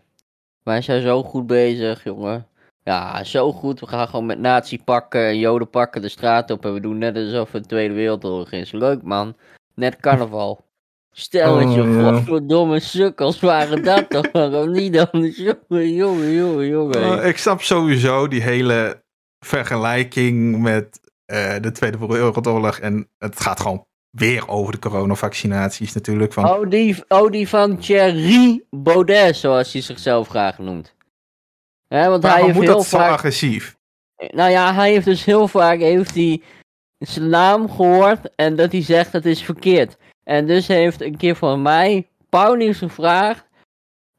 Wij zijn zo goed bezig, jongen. Ja, zo goed. We gaan gewoon met nazi-pakken en jodenpakken de straat op en we doen net alsof het de Tweede Wereldoorlog is. Leuk, man. Net carnaval. Stelletje,
Oh, ja.
godverdomme sukkels waren dat toch? Waarom niet dan? Jongen, jongen, jongen, jongen.
Uh, ik snap sowieso die hele vergelijking met uh, de Tweede Wereldoorlog. En het gaat gewoon weer over de coronavaccinaties natuurlijk. Van,
Oh, die, oh, die van Thierry Baudet, zoals hij zichzelf graag noemt. Hè, want hij
waarom
heeft
moet
heel
dat zo
vaak...
agressief?
Nou ja, hij heeft dus heel vaak heeft hij zijn naam gehoord en dat hij zegt dat is verkeerd. En dus heeft een keer van mij Paulius gevraagd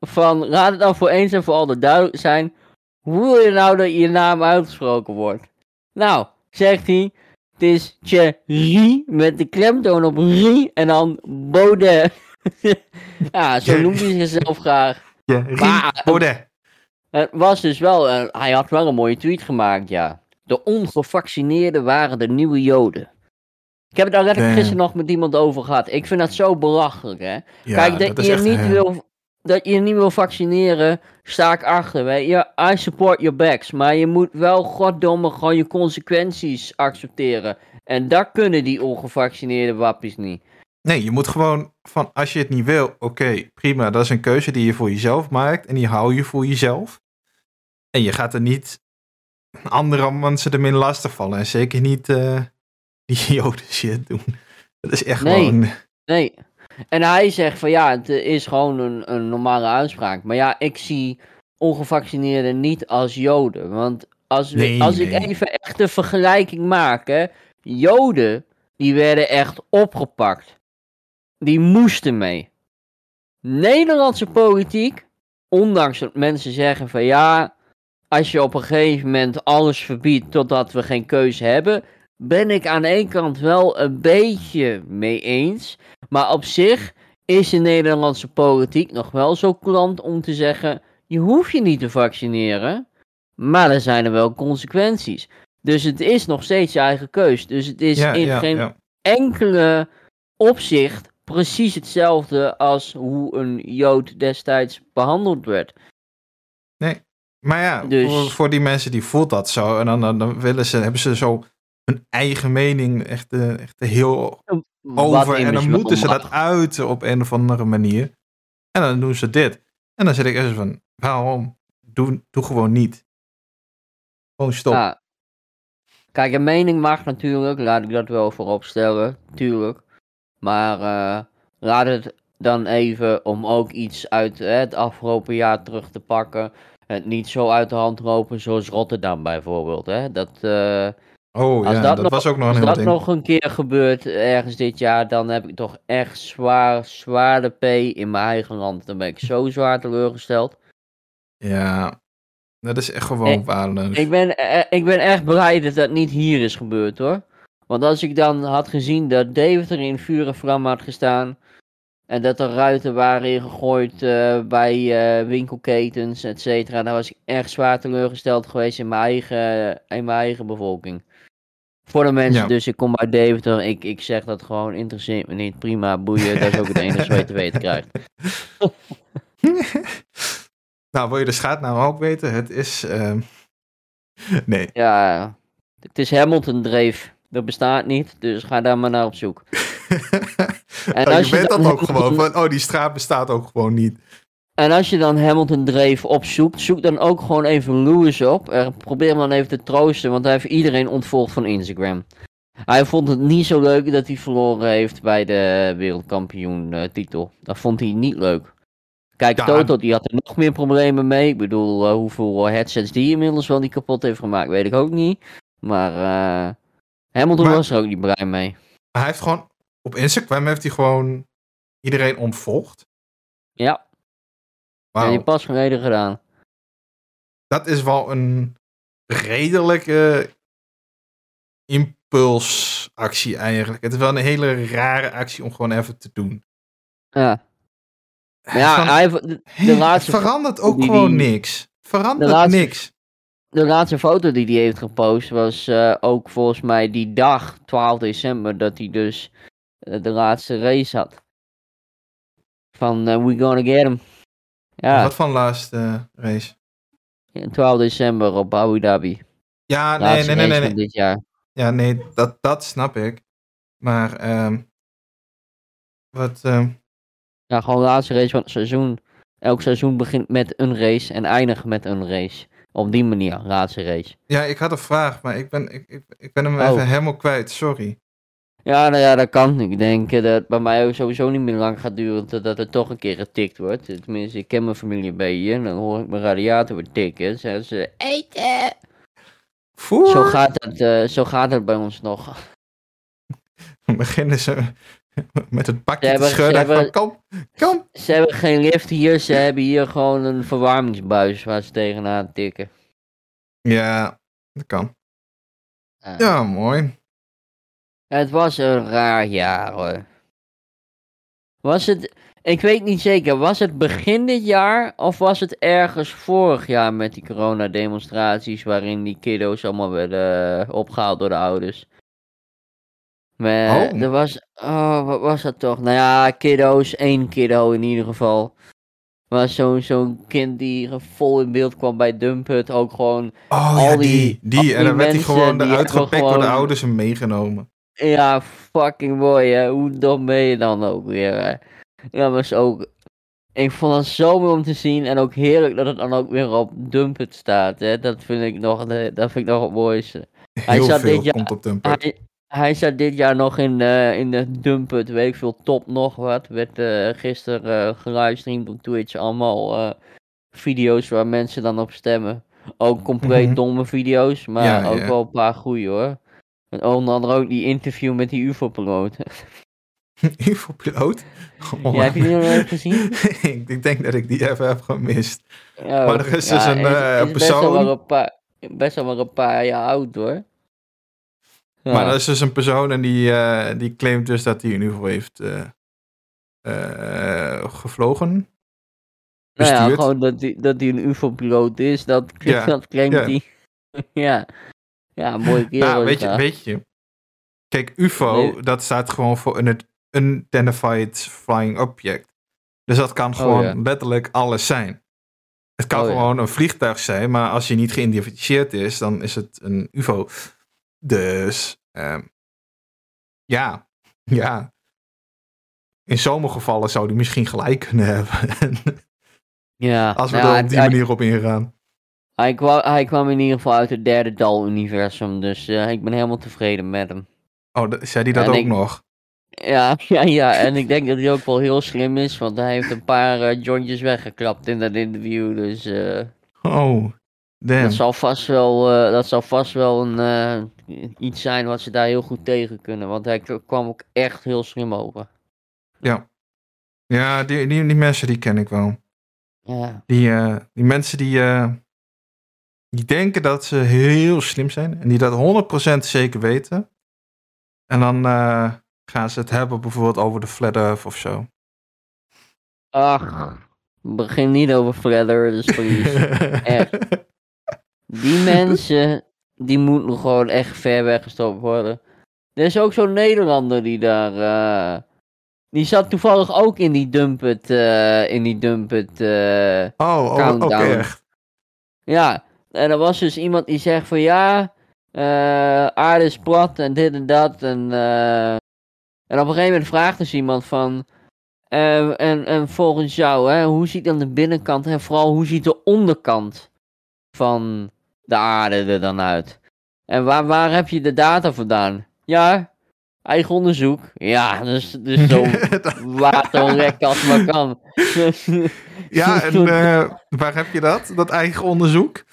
van laat het dan voor eens en voor al duidelijk zijn. Hoe wil je nou dat je naam uitgesproken wordt? Nou, zegt hij, het is Thierry met de klemtoon op ri en dan Baudet. ja, zo noemt hij zichzelf graag.
Ja,
Maar-
Baudet.
Het was dus wel, eh, hij had wel een mooie tweet gemaakt, ja. De ongevaccineerden waren de nieuwe joden. Ik heb het daar letterlijk
Damn.
gisteren nog met iemand over gehad. Ik vind dat zo belachelijk, hè.
Ja,
Kijk, dat, je niet
eh,
wil, dat je niet wil vaccineren, sta ik achter. Weet je, I support your backs. Maar je moet wel, goddomme, gewoon je consequenties accepteren. En dat kunnen die ongevaccineerde wappies niet.
Nee, je moet gewoon van als je het niet wil, oké, prima. Dat is een keuze die je voor jezelf maakt en die hou je voor jezelf. En je gaat er niet andere mensen ermee lastigvallen. En zeker niet uh, die joden shit doen. Dat is echt
Nee.
gewoon...
Nee. En hij zegt van ja, het is gewoon een, een normale uitspraak. Maar ja, ik zie ongevaccineerden niet als joden. Want als, we-
Nee,
als ik even echt een vergelijking maak, hè. Joden, die werden echt opgepakt. Die moesten mee. Nederlandse politiek, ondanks dat mensen zeggen van ja, als je op een gegeven moment alles verbiedt totdat we geen keuze hebben, ben ik aan de ene kant wel een beetje mee eens. Maar op zich is de Nederlandse politiek nog wel zo klant om te zeggen: je hoeft je niet te vaccineren, maar er zijn er wel consequenties. Dus het is nog steeds je eigen keus. Dus het is
ja,
in
ja,
geen
ja.
enkele opzicht precies hetzelfde als hoe een Jood destijds behandeld werd.
Maar ja,
Dus-
voor, voor die mensen die voelt dat zo. En dan, dan, dan willen ze, hebben ze zo hun eigen mening echt, eh, echt heel over. En dan moeten ze dat uiten op een of andere manier. En dan doen ze dit. En dan zit ik echt van, waarom? Doe, doe gewoon niet. Gewoon stop.
Ja. Kijk, een mening mag natuurlijk, laat ik dat wel voorop stellen, tuurlijk. Maar eh, laat het dan even om ook iets uit hè, het afgelopen jaar terug te pakken. Het niet zo uit de hand lopen zoals Rotterdam bijvoorbeeld. Hè? Dat, eh,
oh
als
ja,
dat
dat,
nog-
was ook nog een
als
heel
dat
ding.
nog een keer gebeurt ergens dit jaar, dan heb ik toch echt zwaar, zwaar de P in mijn eigen land. Dan ben ik zo zwaar teleurgesteld.
Ja, dat is echt gewoon waardeloos.
Ik ben, eh, ik ben echt blij dat dat niet hier is gebeurd hoor. Want als ik dan had gezien dat Deventer in vuur en vlam had gestaan. En dat er ruiten waren ingegooid eh, bij eh, winkelketens, et cetera. Dan was ik echt zwaar teleurgesteld geweest in mijn eigen, in mijn eigen bevolking. Voor de mensen,
Ja.
dus ik kom uit Deventer. Ik, ik zeg dat gewoon, interesseert me niet. Prima, boeien. Dat is ook het enige wat je te weten krijgt.
nou, wil je de schaatnaam ook weten? Het is... ehm, nee.
Ja, het is Hamilton Dreef. Dat bestaat niet, dus ga daar maar naar op zoek. En
Oh,
als
je weet
dan
dat ook gewoon. Van, oh, die straat bestaat ook gewoon niet.
En als je dan Hamilton Dreef opzoekt, zoek dan ook gewoon even Lewis op. En probeer hem dan even te troosten, want hij heeft iedereen ontvolgd van Instagram. Hij vond het niet zo leuk dat hij verloren heeft bij de wereldkampioen eh, titel. Dat vond hij niet leuk. Kijk,
Ja.
Toto die had er nog meer problemen mee. Ik bedoel, eh, hoeveel headsets die inmiddels wel niet kapot heeft gemaakt, weet ik ook niet. Maar eh, Hamilton
Maar-
was er ook niet blij mee.
Hij heeft gewoon... Op Instagram heeft hij gewoon iedereen ontvolgd.
Ja, Heb je pas geleden gedaan.
dat is wel een redelijke impulsactie eigenlijk. Het is wel een hele rare actie om gewoon even te doen.
Ja. Maar ja,
Van,
hij, de, de laatste
het verandert ook
die-
gewoon
die-
niks. Verandert
de laatste-
niks.
De laatste foto die hij heeft gepost was eh, ook volgens mij die dag, 12 december, dat hij dus eh, de laatste race had. Van eh, We Gonna Get Him. Ja,
Wat van laatste eh, race?
12 december op Abu Dhabi.
Ja, nee, nee, nee, nee.
dit jaar.
Ja, nee, dat, dat snap ik. Maar, ehm wat, ehm,
Ja, gewoon de laatste race van het seizoen. Elk seizoen begint met een race en eindigt met een race. Op die manier, laatste race.
ja, ik had een vraag, maar ik ben, ik, ik, ik ben hem
Oh.
even helemaal kwijt, sorry.
Ja, nou ja, dat kan. Ik denk eh, dat het bij mij ook sowieso niet meer lang gaat duren totdat er toch een keer getikt wordt. Tenminste, ik ken mijn familie een beetje en dan hoor ik mijn radiator weer tikken. Zeggen ze, eten!
Voer!
Zo gaat, het, eh, zo gaat het bij ons nog.
beginnen ze met het pakje
Ze
te schudden.
hebben-
kom, kom.
Ze hebben geen lift hier, ze hebben hier gewoon een verwarmingsbuis waar ze tegenaan tikken.
Ja, dat kan.
Eh,
Ja, mooi.
Het was een raar jaar hoor. Was het, ik weet niet zeker, was het begin dit jaar of was het ergens vorig jaar met die coronademonstraties waarin die kiddo's allemaal werden eh, opgehaald door de ouders? Maar
Oh.
er was, oh wat was dat toch? Nou ja, kiddo's, één kiddo in ieder geval. waar zo'n zo'n kind die vol in beeld kwam bij Dumpert ook gewoon...
Oh
Al
ja,
die-
die. En dan werd hij gewoon eruit gepikt door de ouders en meegenomen.
Ja, fucking mooi hè. Hoe dom ben je dan ook weer hè? Ja, maar is ook... Ik vond het zo mooi om te zien en ook heerlijk dat het dan ook weer op Dumpert staat hè. Dat vind ik nog, dat vind ik nog het mooiste. Hij
Heel
zat dit jaar-
komt op Dumpert.
Hij, hij zat dit jaar nog in, eh, in de Dumpert, weet ik veel, top nog wat. Werd eh, gisteren gelivestreamd op Twitch. Allemaal video's waar mensen dan op stemmen. Ook compleet
Mhm.
domme video's, maar
Ja,
ook
ja.
wel een paar goeie hoor. En onder andere ook die interview met die UFO-piloot.
UFO-piloot? Oh,
ja, heb je die nog even gezien?
ik, ik denk dat ik die even heb gemist.
Ja,
Maar er is dus een,
is-
eh,
is Best wel,
persoon-
een paar, best wel maar een paar jaar oud hoor. Ja.
Maar dat is dus een persoon en die, eh, die claimt dus dat hij een UFO heeft eh, gevlogen.
Nou ja, gewoon dat hij dat die een UFO-piloot is, dat, dat claimt hij. ja. Ja, mooie kerel.
Nou,
is
weet je, weet je. Kijk, UFO,
Nee.
dat staat gewoon voor een Unidentified Flying Object. Dus dat kan gewoon
Oh, ja.
letterlijk alles zijn. Het kan
Oh, ja.
gewoon een vliegtuig zijn, maar als je niet geïdentificeerd is, dan is het een UFO. Dus, ehm, ja, ja. In sommige gevallen zou die misschien gelijk kunnen hebben.
Ja,
als we
nou,
er op die manier op ingaan.
Hij kwam, hij kwam in ieder geval uit het derde dal-universum, dus eh, ik ben helemaal tevreden met hem.
Oh, zei die dat
En
ook
ik-
nog?
Ja, ja, ja, en ik denk dat hij ook wel heel slim is, want hij heeft een paar eh, jointjes weggeklapt in dat interview, dus eh,
Oh, damn.
dat zal vast wel, dat zal vast wel een, iets zijn wat ze daar heel goed tegen kunnen, want hij kwam ook echt heel slim over.
Ja, die, die, die mensen die ken ik wel.
Ja,
Die, die mensen die, die denken dat ze heel slim zijn en die dat 100% zeker weten. En dan eh, gaan ze het hebben bijvoorbeeld over de Flat Earth of zo.
ach, begin niet over Flat Earthers, please. Echt. Die mensen, die moeten gewoon echt ver weggestopt worden. Er is ook zo'n Nederlander die daar, eh, die zat toevallig ook in die dumpet, eh, in die dumpet,
Oh, oh, oké, echt.
ja. En er was dus iemand die zegt van ja, eh, aarde is plat en dit en dat en, eh, en op een gegeven moment vraagt dus iemand van, eh, en, en volgens jou, hè, hoe ziet dan de binnenkant en vooral hoe ziet de onderkant van de aarde er dan uit? En waar, waar heb je de data vandaan? Ja, eigen onderzoek. Ja, dus, dus zo waterrek als maar kan.
ja, en eh, waar heb je dat? Dat eigen onderzoek?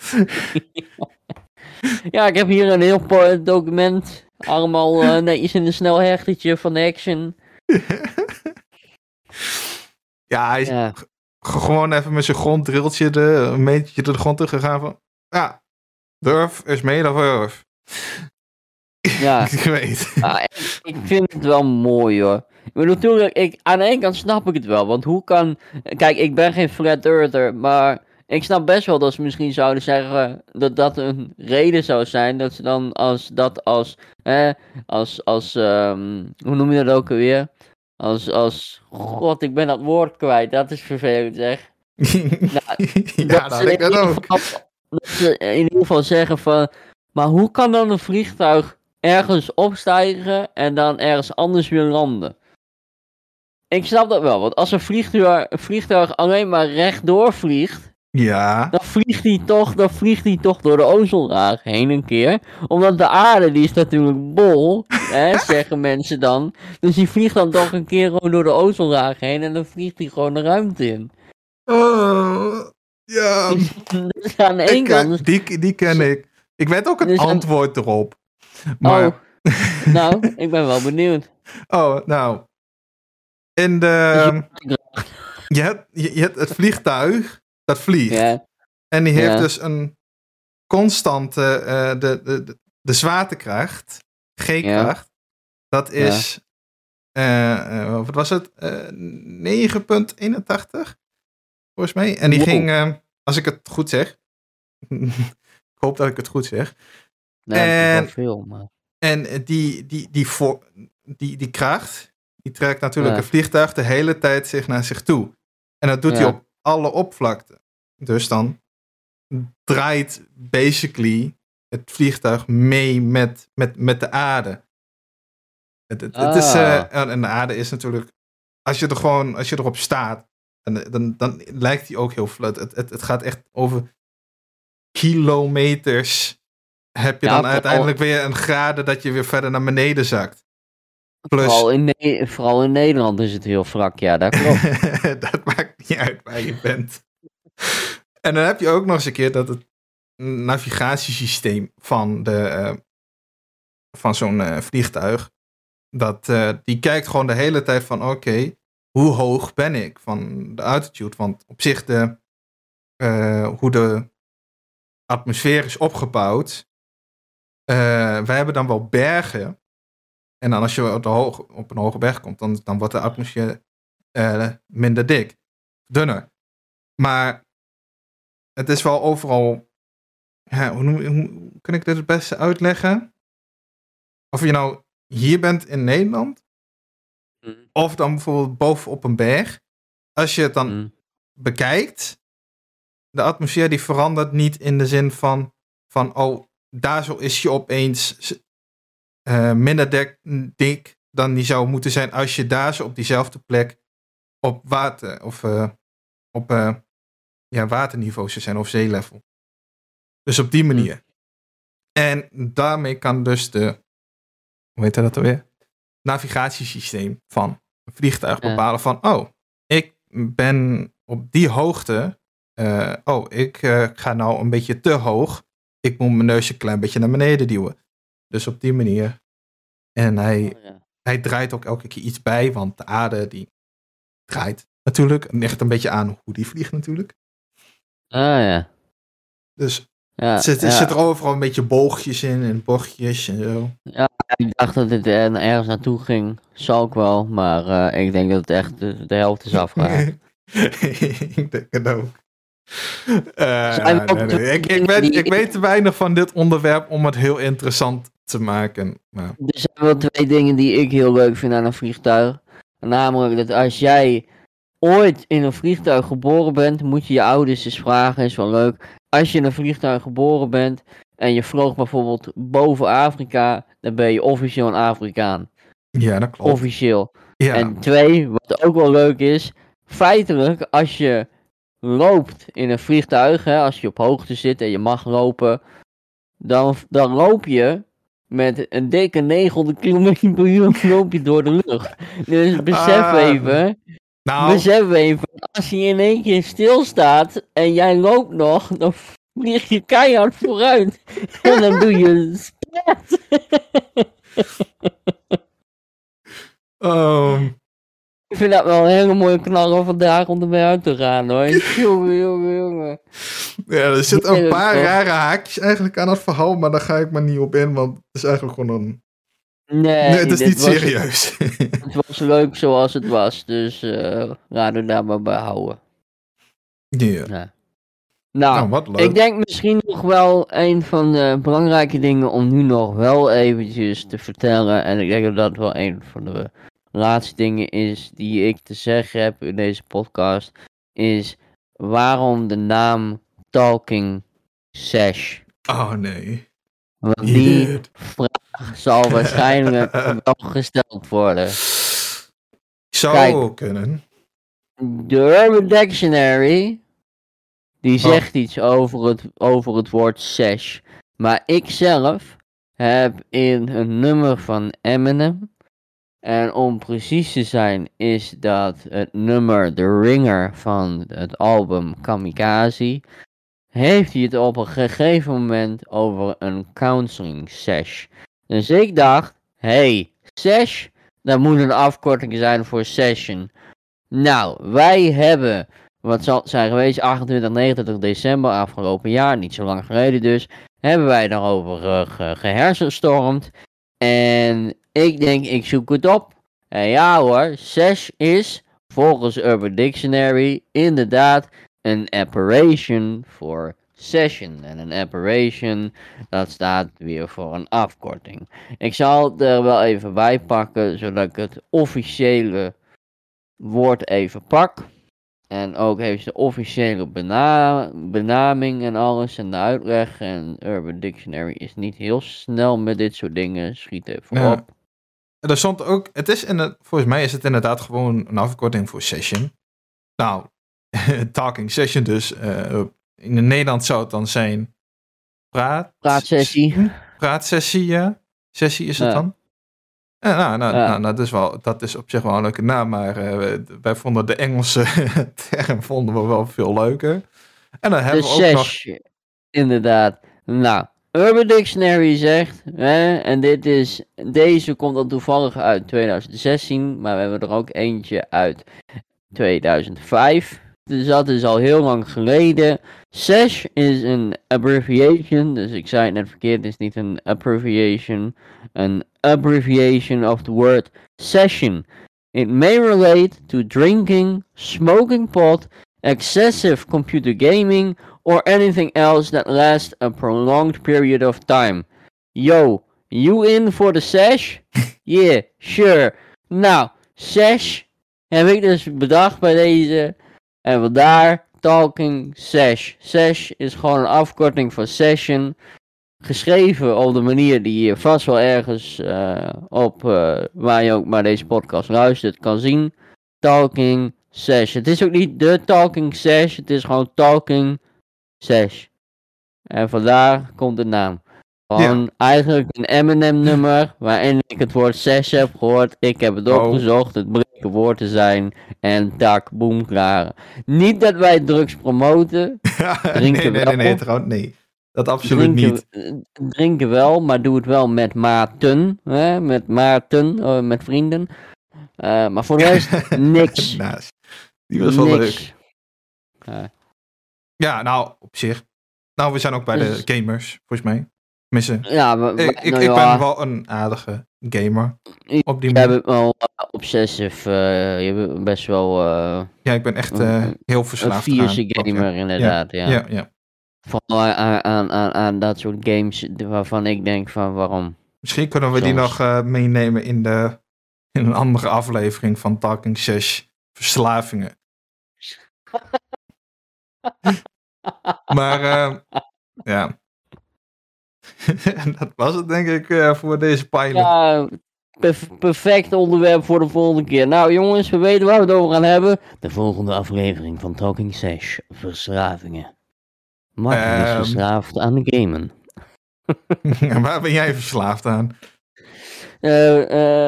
ja, ik heb hier een heel document. Allemaal eh, netjes in een snel hechtertje van de Action.
Ja, hij is
Ja,
gewoon even met zijn gronddriltje de, een metertje door de grond teruggegaan van... Ja, Earth is made of Earth.
ja.
ik weet.
Ah, ik, ik vind het wel mooi hoor. Bedoel, natuurlijk, ik, aan de ene kant snap ik het wel. Want hoe kan. Kijk, ik ben geen flat earther. Maar ik snap best wel dat ze misschien zouden zeggen. dat dat een reden zou zijn. Dat ze dan als. dat als. Hè, als. als ehm, hoe noem je dat ook alweer? Als. als God, ik ben dat woord kwijt. Dat is vervelend zeg.
ja,
dat
had ik ook.
geval- dat ze in ieder geval zeggen van. Maar hoe kan dan een vliegtuig ergens opstijgen en dan ergens anders weer landen? Ik snap dat wel, want als een vliegtuig, een vliegtuig alleen maar rechtdoor vliegt,
Ja,
dan vliegt hij toch, dan vliegt hij toch door de ozonlaag heen een keer. Omdat de aarde, die is natuurlijk bol, hè, zeggen mensen dan. Dus die vliegt dan toch een keer gewoon door de ozonlaag heen en dan vliegt hij gewoon de ruimte in.
Oh, ja.
Dus aan ene
Ik, eh,
kant...
die, die ken ik. Ik weet ook een
Dus
antwoord erop. Maar,
Oh, nou, ik ben wel benieuwd.
oh, nou. In de, je, hebt, je, hebt het vliegtuig dat vliegt.
Ja,
En die heeft dus een constante, eh, de, de, de, zwaartekracht, G-kracht. Dat is, eh, wat was het? Eh 9,81 volgens mij. En die
Wow.
ging, als ik het goed zeg, ik hoop dat ik het goed zeg.
is
En-
veel, maar...
En die, die, die, voor, die, die kracht, die trekt natuurlijk
Ja.
een vliegtuig de hele tijd zich naar zich toe. En dat doet hij op alle oppervlakte. Dus dan draait basically het vliegtuig mee met, met, met de aarde. Het, het, het is, eh,
Ah.
en de aarde is natuurlijk, als je er gewoon, als je erop staat, dan, dan, dan lijkt die ook heel vlot. Het, het, het gaat echt over kilometers. Heb je
Ja,
dan uiteindelijk weer een graden dat je weer verder naar beneden zakt. Plus,
Vooral in, Ne- vooral in Nederland is het heel vlak, ja, dat klopt.
dat maakt niet uit waar je bent. En dan heb je ook nog eens een keer dat het navigatiesysteem van, de, eh, van zo'n eh, vliegtuig, dat, eh, die kijkt gewoon de hele tijd van oké, hoe hoog ben ik van de altitude? Want op zich de, hoe de atmosfeer is opgebouwd, wij hebben dan wel bergen. En dan als je op, de hoog, op een hoge berg komt, dan, dan wordt de atmosfeer eh, minder dik, dunner. Maar het is wel overal. Ja, hoe, kan ik dit het beste uitleggen? Of je nou hier bent in Nederland,
Mm.
of dan bijvoorbeeld boven op een berg. Als je het dan
Mm.
bekijkt, de atmosfeer die verandert niet in de zin van, van oh, daar zo is je opeens eh, minder dek- dik dan die zou moeten zijn als je daar zo op diezelfde plek op water of eh, op eh, ja, waterniveau zou zijn of zeelevel. Dus op die manier. En daarmee kan dus de, hoe heet dat alweer? Navigatiesysteem van een vliegtuig bepalen van, oh, ik ben op die hoogte, oh, ik ga nou een beetje te hoog. Ik moet mijn neus een klein beetje naar beneden duwen. Dus op die manier. En hij,
Oh, ja.
hij draait ook elke keer iets bij, want de aarde die draait natuurlijk. Het ligt een beetje aan hoe die vliegt natuurlijk.
Ah ja.
Dus
Ja,
er zit, er
ja.
zit er overal een beetje boogjes in en bochtjes en zo.
Ik dacht dat het er ergens naartoe ging. Zal ik wel, maar eh, ik denk dat het echt de, de helft is afgehaald.
ik denk het ook. Eh, nee, nee, Ik, ik, weet, ik weet te weinig van dit onderwerp om het heel interessant te maken. Maar,
Er zijn wel twee dingen die ik heel leuk vind aan een vliegtuig. Namelijk dat als jij ooit in een vliegtuig geboren bent, moet je je ouders eens vragen, is wel leuk. Als je in een vliegtuig geboren bent en je vloog bijvoorbeeld boven Afrika, dan ben je officieel een Afrikaan.
ja, dat klopt.
Officieel.
ja.
En twee, wat ook wel leuk is, feitelijk als je loopt in een vliegtuig, hè, als je op hoogte zit en je mag lopen, dan, dan loop je met een dikke 900 km per uur loop je door de lucht. Dus besef
Ah,
even,
nou,
besef even, als je in één keer stilstaat en jij loopt nog, dan vlieg je keihard vooruit. En dan doe je een splat. Ik vind dat wel een hele mooie knaller vandaag om ermee uit te gaan hoor. Jongen, jongen, jongen.
ja, er zitten een paar rare haakjes eigenlijk aan het verhaal, maar daar ga ik maar niet op in, want het is eigenlijk gewoon een...
Nee,
Nee, het is niet
was-
serieus.
Het was leuk zoals het was, dus eh laten we daar maar bij houden.
ja.
Ja. Nou,
Nou, wat leuk.
ik denk misschien nog wel een van de belangrijke dingen om nu nog wel eventjes te vertellen. En ik denk dat dat wel een van de laatste dingen is die ik te zeggen heb in deze podcast. Is waarom de naam Talking Sash.
Oh nee.
Want die vraag zal waarschijnlijk wel gesteld worden.
Zou
Kijk.
kunnen.
De Urban Dictionary, die
Oh.
zegt iets over het, over het woord sash. Maar ik zelf heb in een nummer van Eminem, en om precies te zijn is dat het nummer The Ringer van het album Kamikaze, heeft hij het op een gegeven moment over een counseling sesh. Dus ik dacht, hey, sesh, dat moet een afkorting zijn voor session. Nou, wij hebben, wat zal het zijn geweest, 28, 29 december afgelopen jaar, niet zo lang geleden dus, hebben wij daarover eh, ge- gehersenstormd. En ik denk, ik zoek het op. En ja hoor, sesh is, volgens Urban Dictionary, inderdaad een apparition voor session. En een apparition, dat staat weer voor een afkorting. Ik zal er wel even bij pakken, zodat ik het officiële woord even pak. En ook heeft de officiële bena benaming en alles en de uitleg. En Urban Dictionary is niet heel snel met dit soort dingen. Schiet even
Ja.
op.
Er stond ook, het is in het, volgens mij is het inderdaad gewoon een afkorting voor session. Nou, talking session dus. eh, in het Nederland zou het dan zijn praat,
Praatsessie.
praatsessie, ja. Sessie is het
Ja.
dan. Ja, nou, nou,
Ja.
nou, dat, is wel, dat is op zich wel een leuke naam, maar eh, wij vonden de Engelse term vonden we wel veel leuker. En dan hebben
De
we ook nog...
Inderdaad. Nou, Urban Dictionary zegt, hè, en dit is, deze komt dan toevallig uit 2016, maar we hebben er ook eentje uit 2005. Dus dat is al heel lang geleden. Sesh is een abbreviation, dus ik zei het net verkeerd, het is niet een abbreviation. Een abbreviation of the word session. It may relate to drinking, smoking pot, excessive computer gaming, or anything else that lasts a prolonged period of time. Yo, you in for the sesh? yeah, sure. Nou, sesh heb ik dus bedacht bij deze. En vandaar talking sesh. Sesh is gewoon een afkorting van session. Geschreven op de manier die je vast wel ergens eh, op, eh, waar je ook maar deze podcast luistert, kan zien. Talking sesh. Het is ook niet de talking sesh, het is gewoon talking sesh. En vandaar komt de naam. Gewoon eigenlijk een Eminem nummer waarin ik het woord sesh heb gehoord. Ik heb het
Oh.
opgezocht, het bleek een woord te zijn. En tak, boem, klaar. Niet dat wij drugs promoten.
nee,
Drinken
nee, nee, nee,
wel.
trouwens, nee. Dat absoluut
drinken,
niet.
eh, drinken wel, maar doe het wel met maten. Hè? Met maten, eh, met vrienden. Eh, maar voor de rest, niks.
Die was wel leuk.
niks. Ja.
Nou, op zich. Nou, we zijn ook bij
Dus-
de gamers, volgens mij. Tenminste,
Ja, maar,
ik, ik,
nou
ik
ja,
ben wel een aardige gamer. Op die
Jij bent wel uh, obsessive. eh, je bent best wel eh,
Ja, ik ben echt eh,
een-
heel
een
verslaafd
fierce
aan.
gamer, inderdaad. Ja.
Ja, ja.
Vooral aan, aan, aan, aan dat soort games waarvan ik denk van waarom.
Misschien kunnen we die nog eh, meenemen in, de, in een andere aflevering van Talking Sesh Verslavingen. Maar eh, ja. En dat was het denk ik eh, voor deze pilot.
Ja, perfect onderwerp voor de volgende keer. Nou jongens, we weten waar we het over gaan hebben. De volgende aflevering van Talking Sesh, verslavingen. Martin is
Ehm.
verslaafd aan de gamen.
En waar ben jij verslaafd aan?
Eh,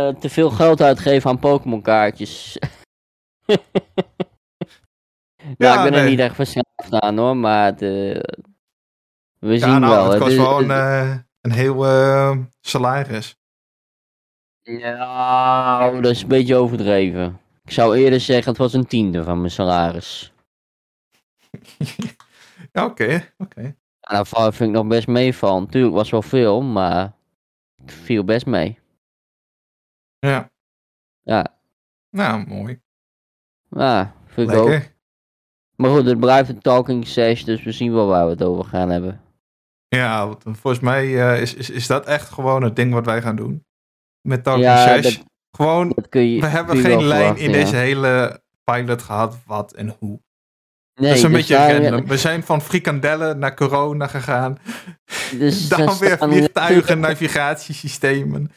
te veel geld uitgeven aan Pokémon kaartjes. Ja, ik ben er niet echt verslaafd aan hoor, maar het, we zien
nou,
wel.
het kost
is-
wel een, eh, een heel eh, salaris.
Ja, dat is een beetje overdreven. Ik zou eerder zeggen, het was een tiende van mijn salaris.
Ja, oké. oké.
Ja, nou, vind ik nog best meevallen. Natuurlijk was wel veel, maar het viel best mee.
Ja,
Ja,
nou, mooi.
ja vind ik ook. Maar goed, het blijft een talking sesh, dus we zien wel waar we het over gaan hebben.
Ja, want volgens mij eh, is, is, is dat echt gewoon het ding wat wij gaan doen. Met Talking
Ja,
Sesh.
dat-
Gewoon,
Dat kun je,
we hebben
kun je
geen lijn
verwachten,
in
ja.
deze hele pilot gehad, wat en hoe.
Nee,
dat is een
dus
beetje
daar-
random. We zijn van frikandellen naar corona gegaan.
Dus
dan
er
weer vliegtuigen, navigatiesystemen.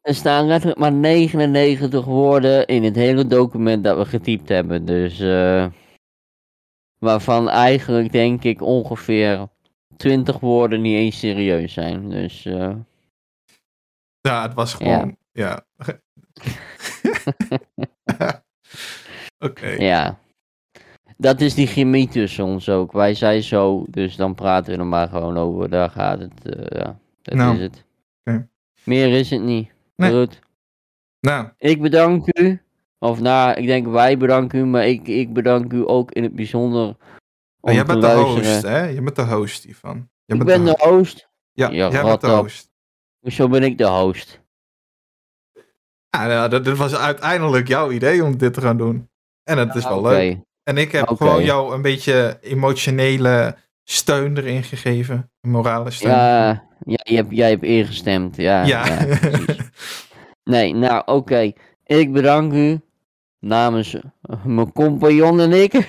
Er staan letterlijk maar 99 woorden in het hele document dat we getypt hebben. Dus, eh, waarvan eigenlijk denk ik ongeveer 20 woorden niet eens serieus zijn. Dus, eh,
Ja, het was gewoon, ja. Oké.
ja. Dat is die chemie tussen ons ook. Wij zijn zo, dus dan praten we er maar gewoon over. Daar gaat het, eh, ja. Dat
Nou,
is het. Meer is het niet.
Nee.
Goed.
Nou,
Ik bedank u. Of nou, ik denk wij bedanken u, maar ik, ik bedank u ook in het bijzonder.
Maar jij bent de
luisteren.
host, hè? Je bent de host hiervan. Jij
Ik ben de
host.
host.
Ja,
Ja,
jij bent de host.
Hoezo ben ik de host?
Ja, nou, dat, dat was uiteindelijk jouw idee om dit te gaan doen. En het is wel
Oké.
leuk. En ik heb gewoon jou een beetje emotionele steun erin gegeven. Morale steun.
Ja, ja jij, hebt, jij hebt ingestemd. Ja, ja.
Ja.
precies. nee, nou oké. Ik bedank u. namens mijn compagnon en ik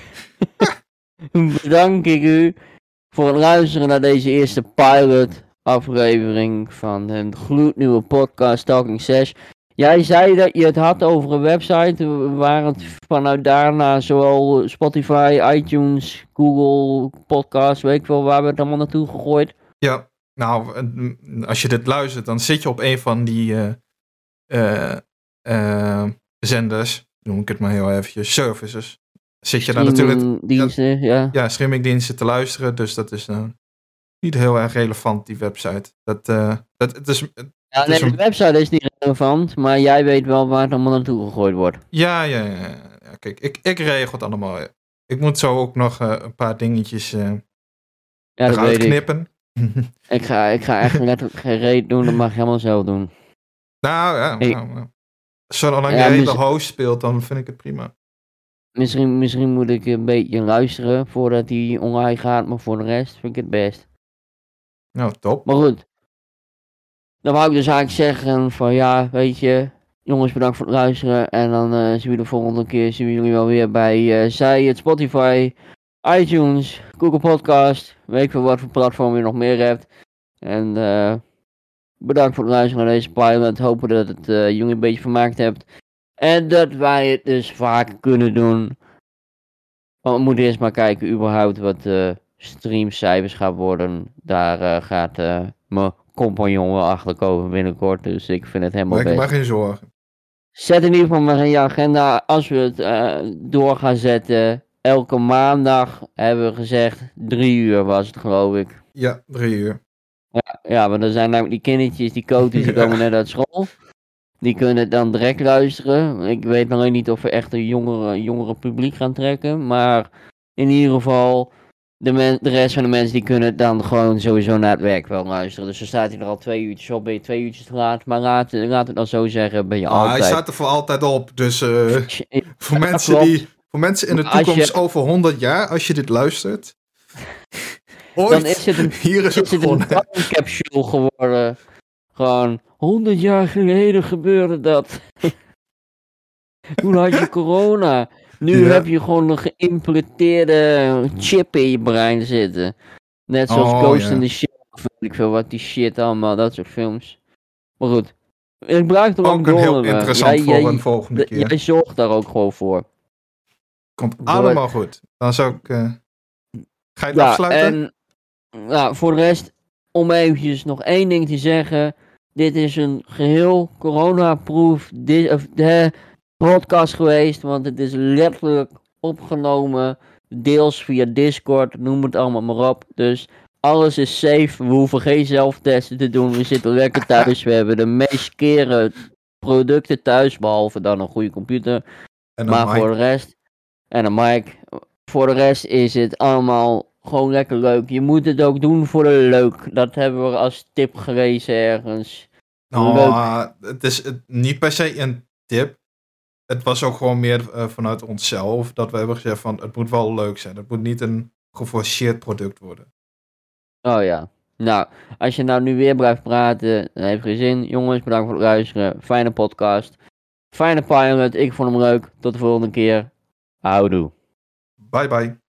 bedank ik u voor het luisteren naar deze eerste pilot aflevering van een gloednieuwe podcast Talking Sash. Jij zei dat je het had over een website waar het vanuit daarna zowel Spotify, iTunes, Google Podcast, weet ik wel, waar we het allemaal naartoe gegooid.
Ja, nou, eh, als je dit luistert, dan zit je op een van die eh, eh, eh, zenders, noem ik het maar heel eventjes, services. Zit je daar natuurlijk
Diensten, ja.
ja, streamingdiensten te luisteren, dus dat is nou niet heel erg relevant, die website. Dat, eh, dat, het is,
Ja,
is
nee,
een-
de website is niet relevant, maar jij weet wel waar het allemaal naartoe gegooid wordt.
ja, ja, ja, ja. ja, Kijk, ik, ik regel het allemaal. Ik moet zo ook nog eh, een paar dingetjes eh
Ja, dat
eruit
weet ik.
knippen.
Ik ga, ik ga echt letterlijk geen reet doen, dat mag je helemaal zelf doen.
nou, ja. Nou, nou. Zolang jij de host speelt, dan vind ik het prima.
Misschien, misschien moet ik een beetje luisteren voordat hij online gaat, maar voor de rest vind ik het best.
Nou, top.
Maar goed. Dan wou ik dus eigenlijk zeggen van ja, weet je, jongens bedankt voor het luisteren. En dan eh, zien we de volgende keer, zien we jullie wel weer bij eh zij, het Spotify, iTunes, Google Podcast. Weet ik veel wat voor platform je nog meer hebt. En eh, bedankt voor het luisteren naar deze pilot. Hopen dat het eh, jullie een beetje vermaakt hebt. En dat wij het dus vaak kunnen doen. Want we moeten eerst maar kijken überhaupt wat de streamcijfers gaan worden. Daar eh, gaat eh, mijn compagnon wel achter komen binnenkort. Dus ik vind het helemaal
Maak je maar geen zorgen.
Zet in ieder geval maar in je agenda. Als we het eh, door gaan zetten. Elke maandag hebben we gezegd. Drie uur was het geloof ik.
Ja, drie uur.
Ja, want er zijn namelijk die kindertjes, die coaches, die komen net uit school. Die kunnen dan direct luisteren. Ik weet alleen niet of we echt een jongere, jongere publiek gaan trekken. Maar in ieder geval, de, men, de rest van de mensen die kunnen dan gewoon sowieso naar het werk wel luisteren. Dus dan staat hij er al twee uurtjes op, ben je twee uurtjes te laat. Maar laat, laat het dan zo zeggen, ben je
Ah, hij
altijd...
staat er voor altijd op. Dus eh, voor, mensen die, voor mensen in de toekomst
je-
over 100 jaar, als je dit luistert. Ooit,
Dan is het een
hier is het
is het een time capsule geworden. Gewoon, 100 jaar geleden gebeurde dat. Toen had je corona. Nu
Ja.
heb je gewoon een geïmplanteerde chip in je brein zitten. Net zoals
Oh,
Ghost in the Shell, of weet ik veel wat die shit allemaal, dat soort films. Maar goed, ik blijf er
Ook een heel
maar
interessant
jij,
voor een volgende keer.
jij zorgt daar ook gewoon voor.
Komt
Door-
allemaal goed. Dan zou ik... eh, ga je het
Ja,
afsluiten?
en nou, voor de rest, om eventjes nog één ding te zeggen. Dit is een geheel coronaproof podcast geweest, want het is letterlijk opgenomen, deels via Discord, noem het allemaal maar op. Dus alles is safe, we hoeven geen zelftesten te doen, we zitten lekker thuis, we hebben de meest keren producten thuis, behalve dan een goede computer.
En
Maar
Mike.
voor de rest, en een mic, voor de rest is het allemaal gewoon lekker leuk. Je moet het ook doen voor de leuk. Dat hebben we als tip gelezen ergens.
Nou, het is het, niet per se een tip. Het was ook gewoon meer eh, vanuit onszelf dat we hebben gezegd van het moet wel leuk zijn. Het moet niet een geforceerd product worden.
Oh ja. Nou, als je nou nu weer blijft praten, dan heeft geen zin. Jongens, bedankt voor het luisteren. Fijne podcast. Fijne pilot. Ik vond hem leuk. Tot de volgende keer. Houdoe.
Bye bye.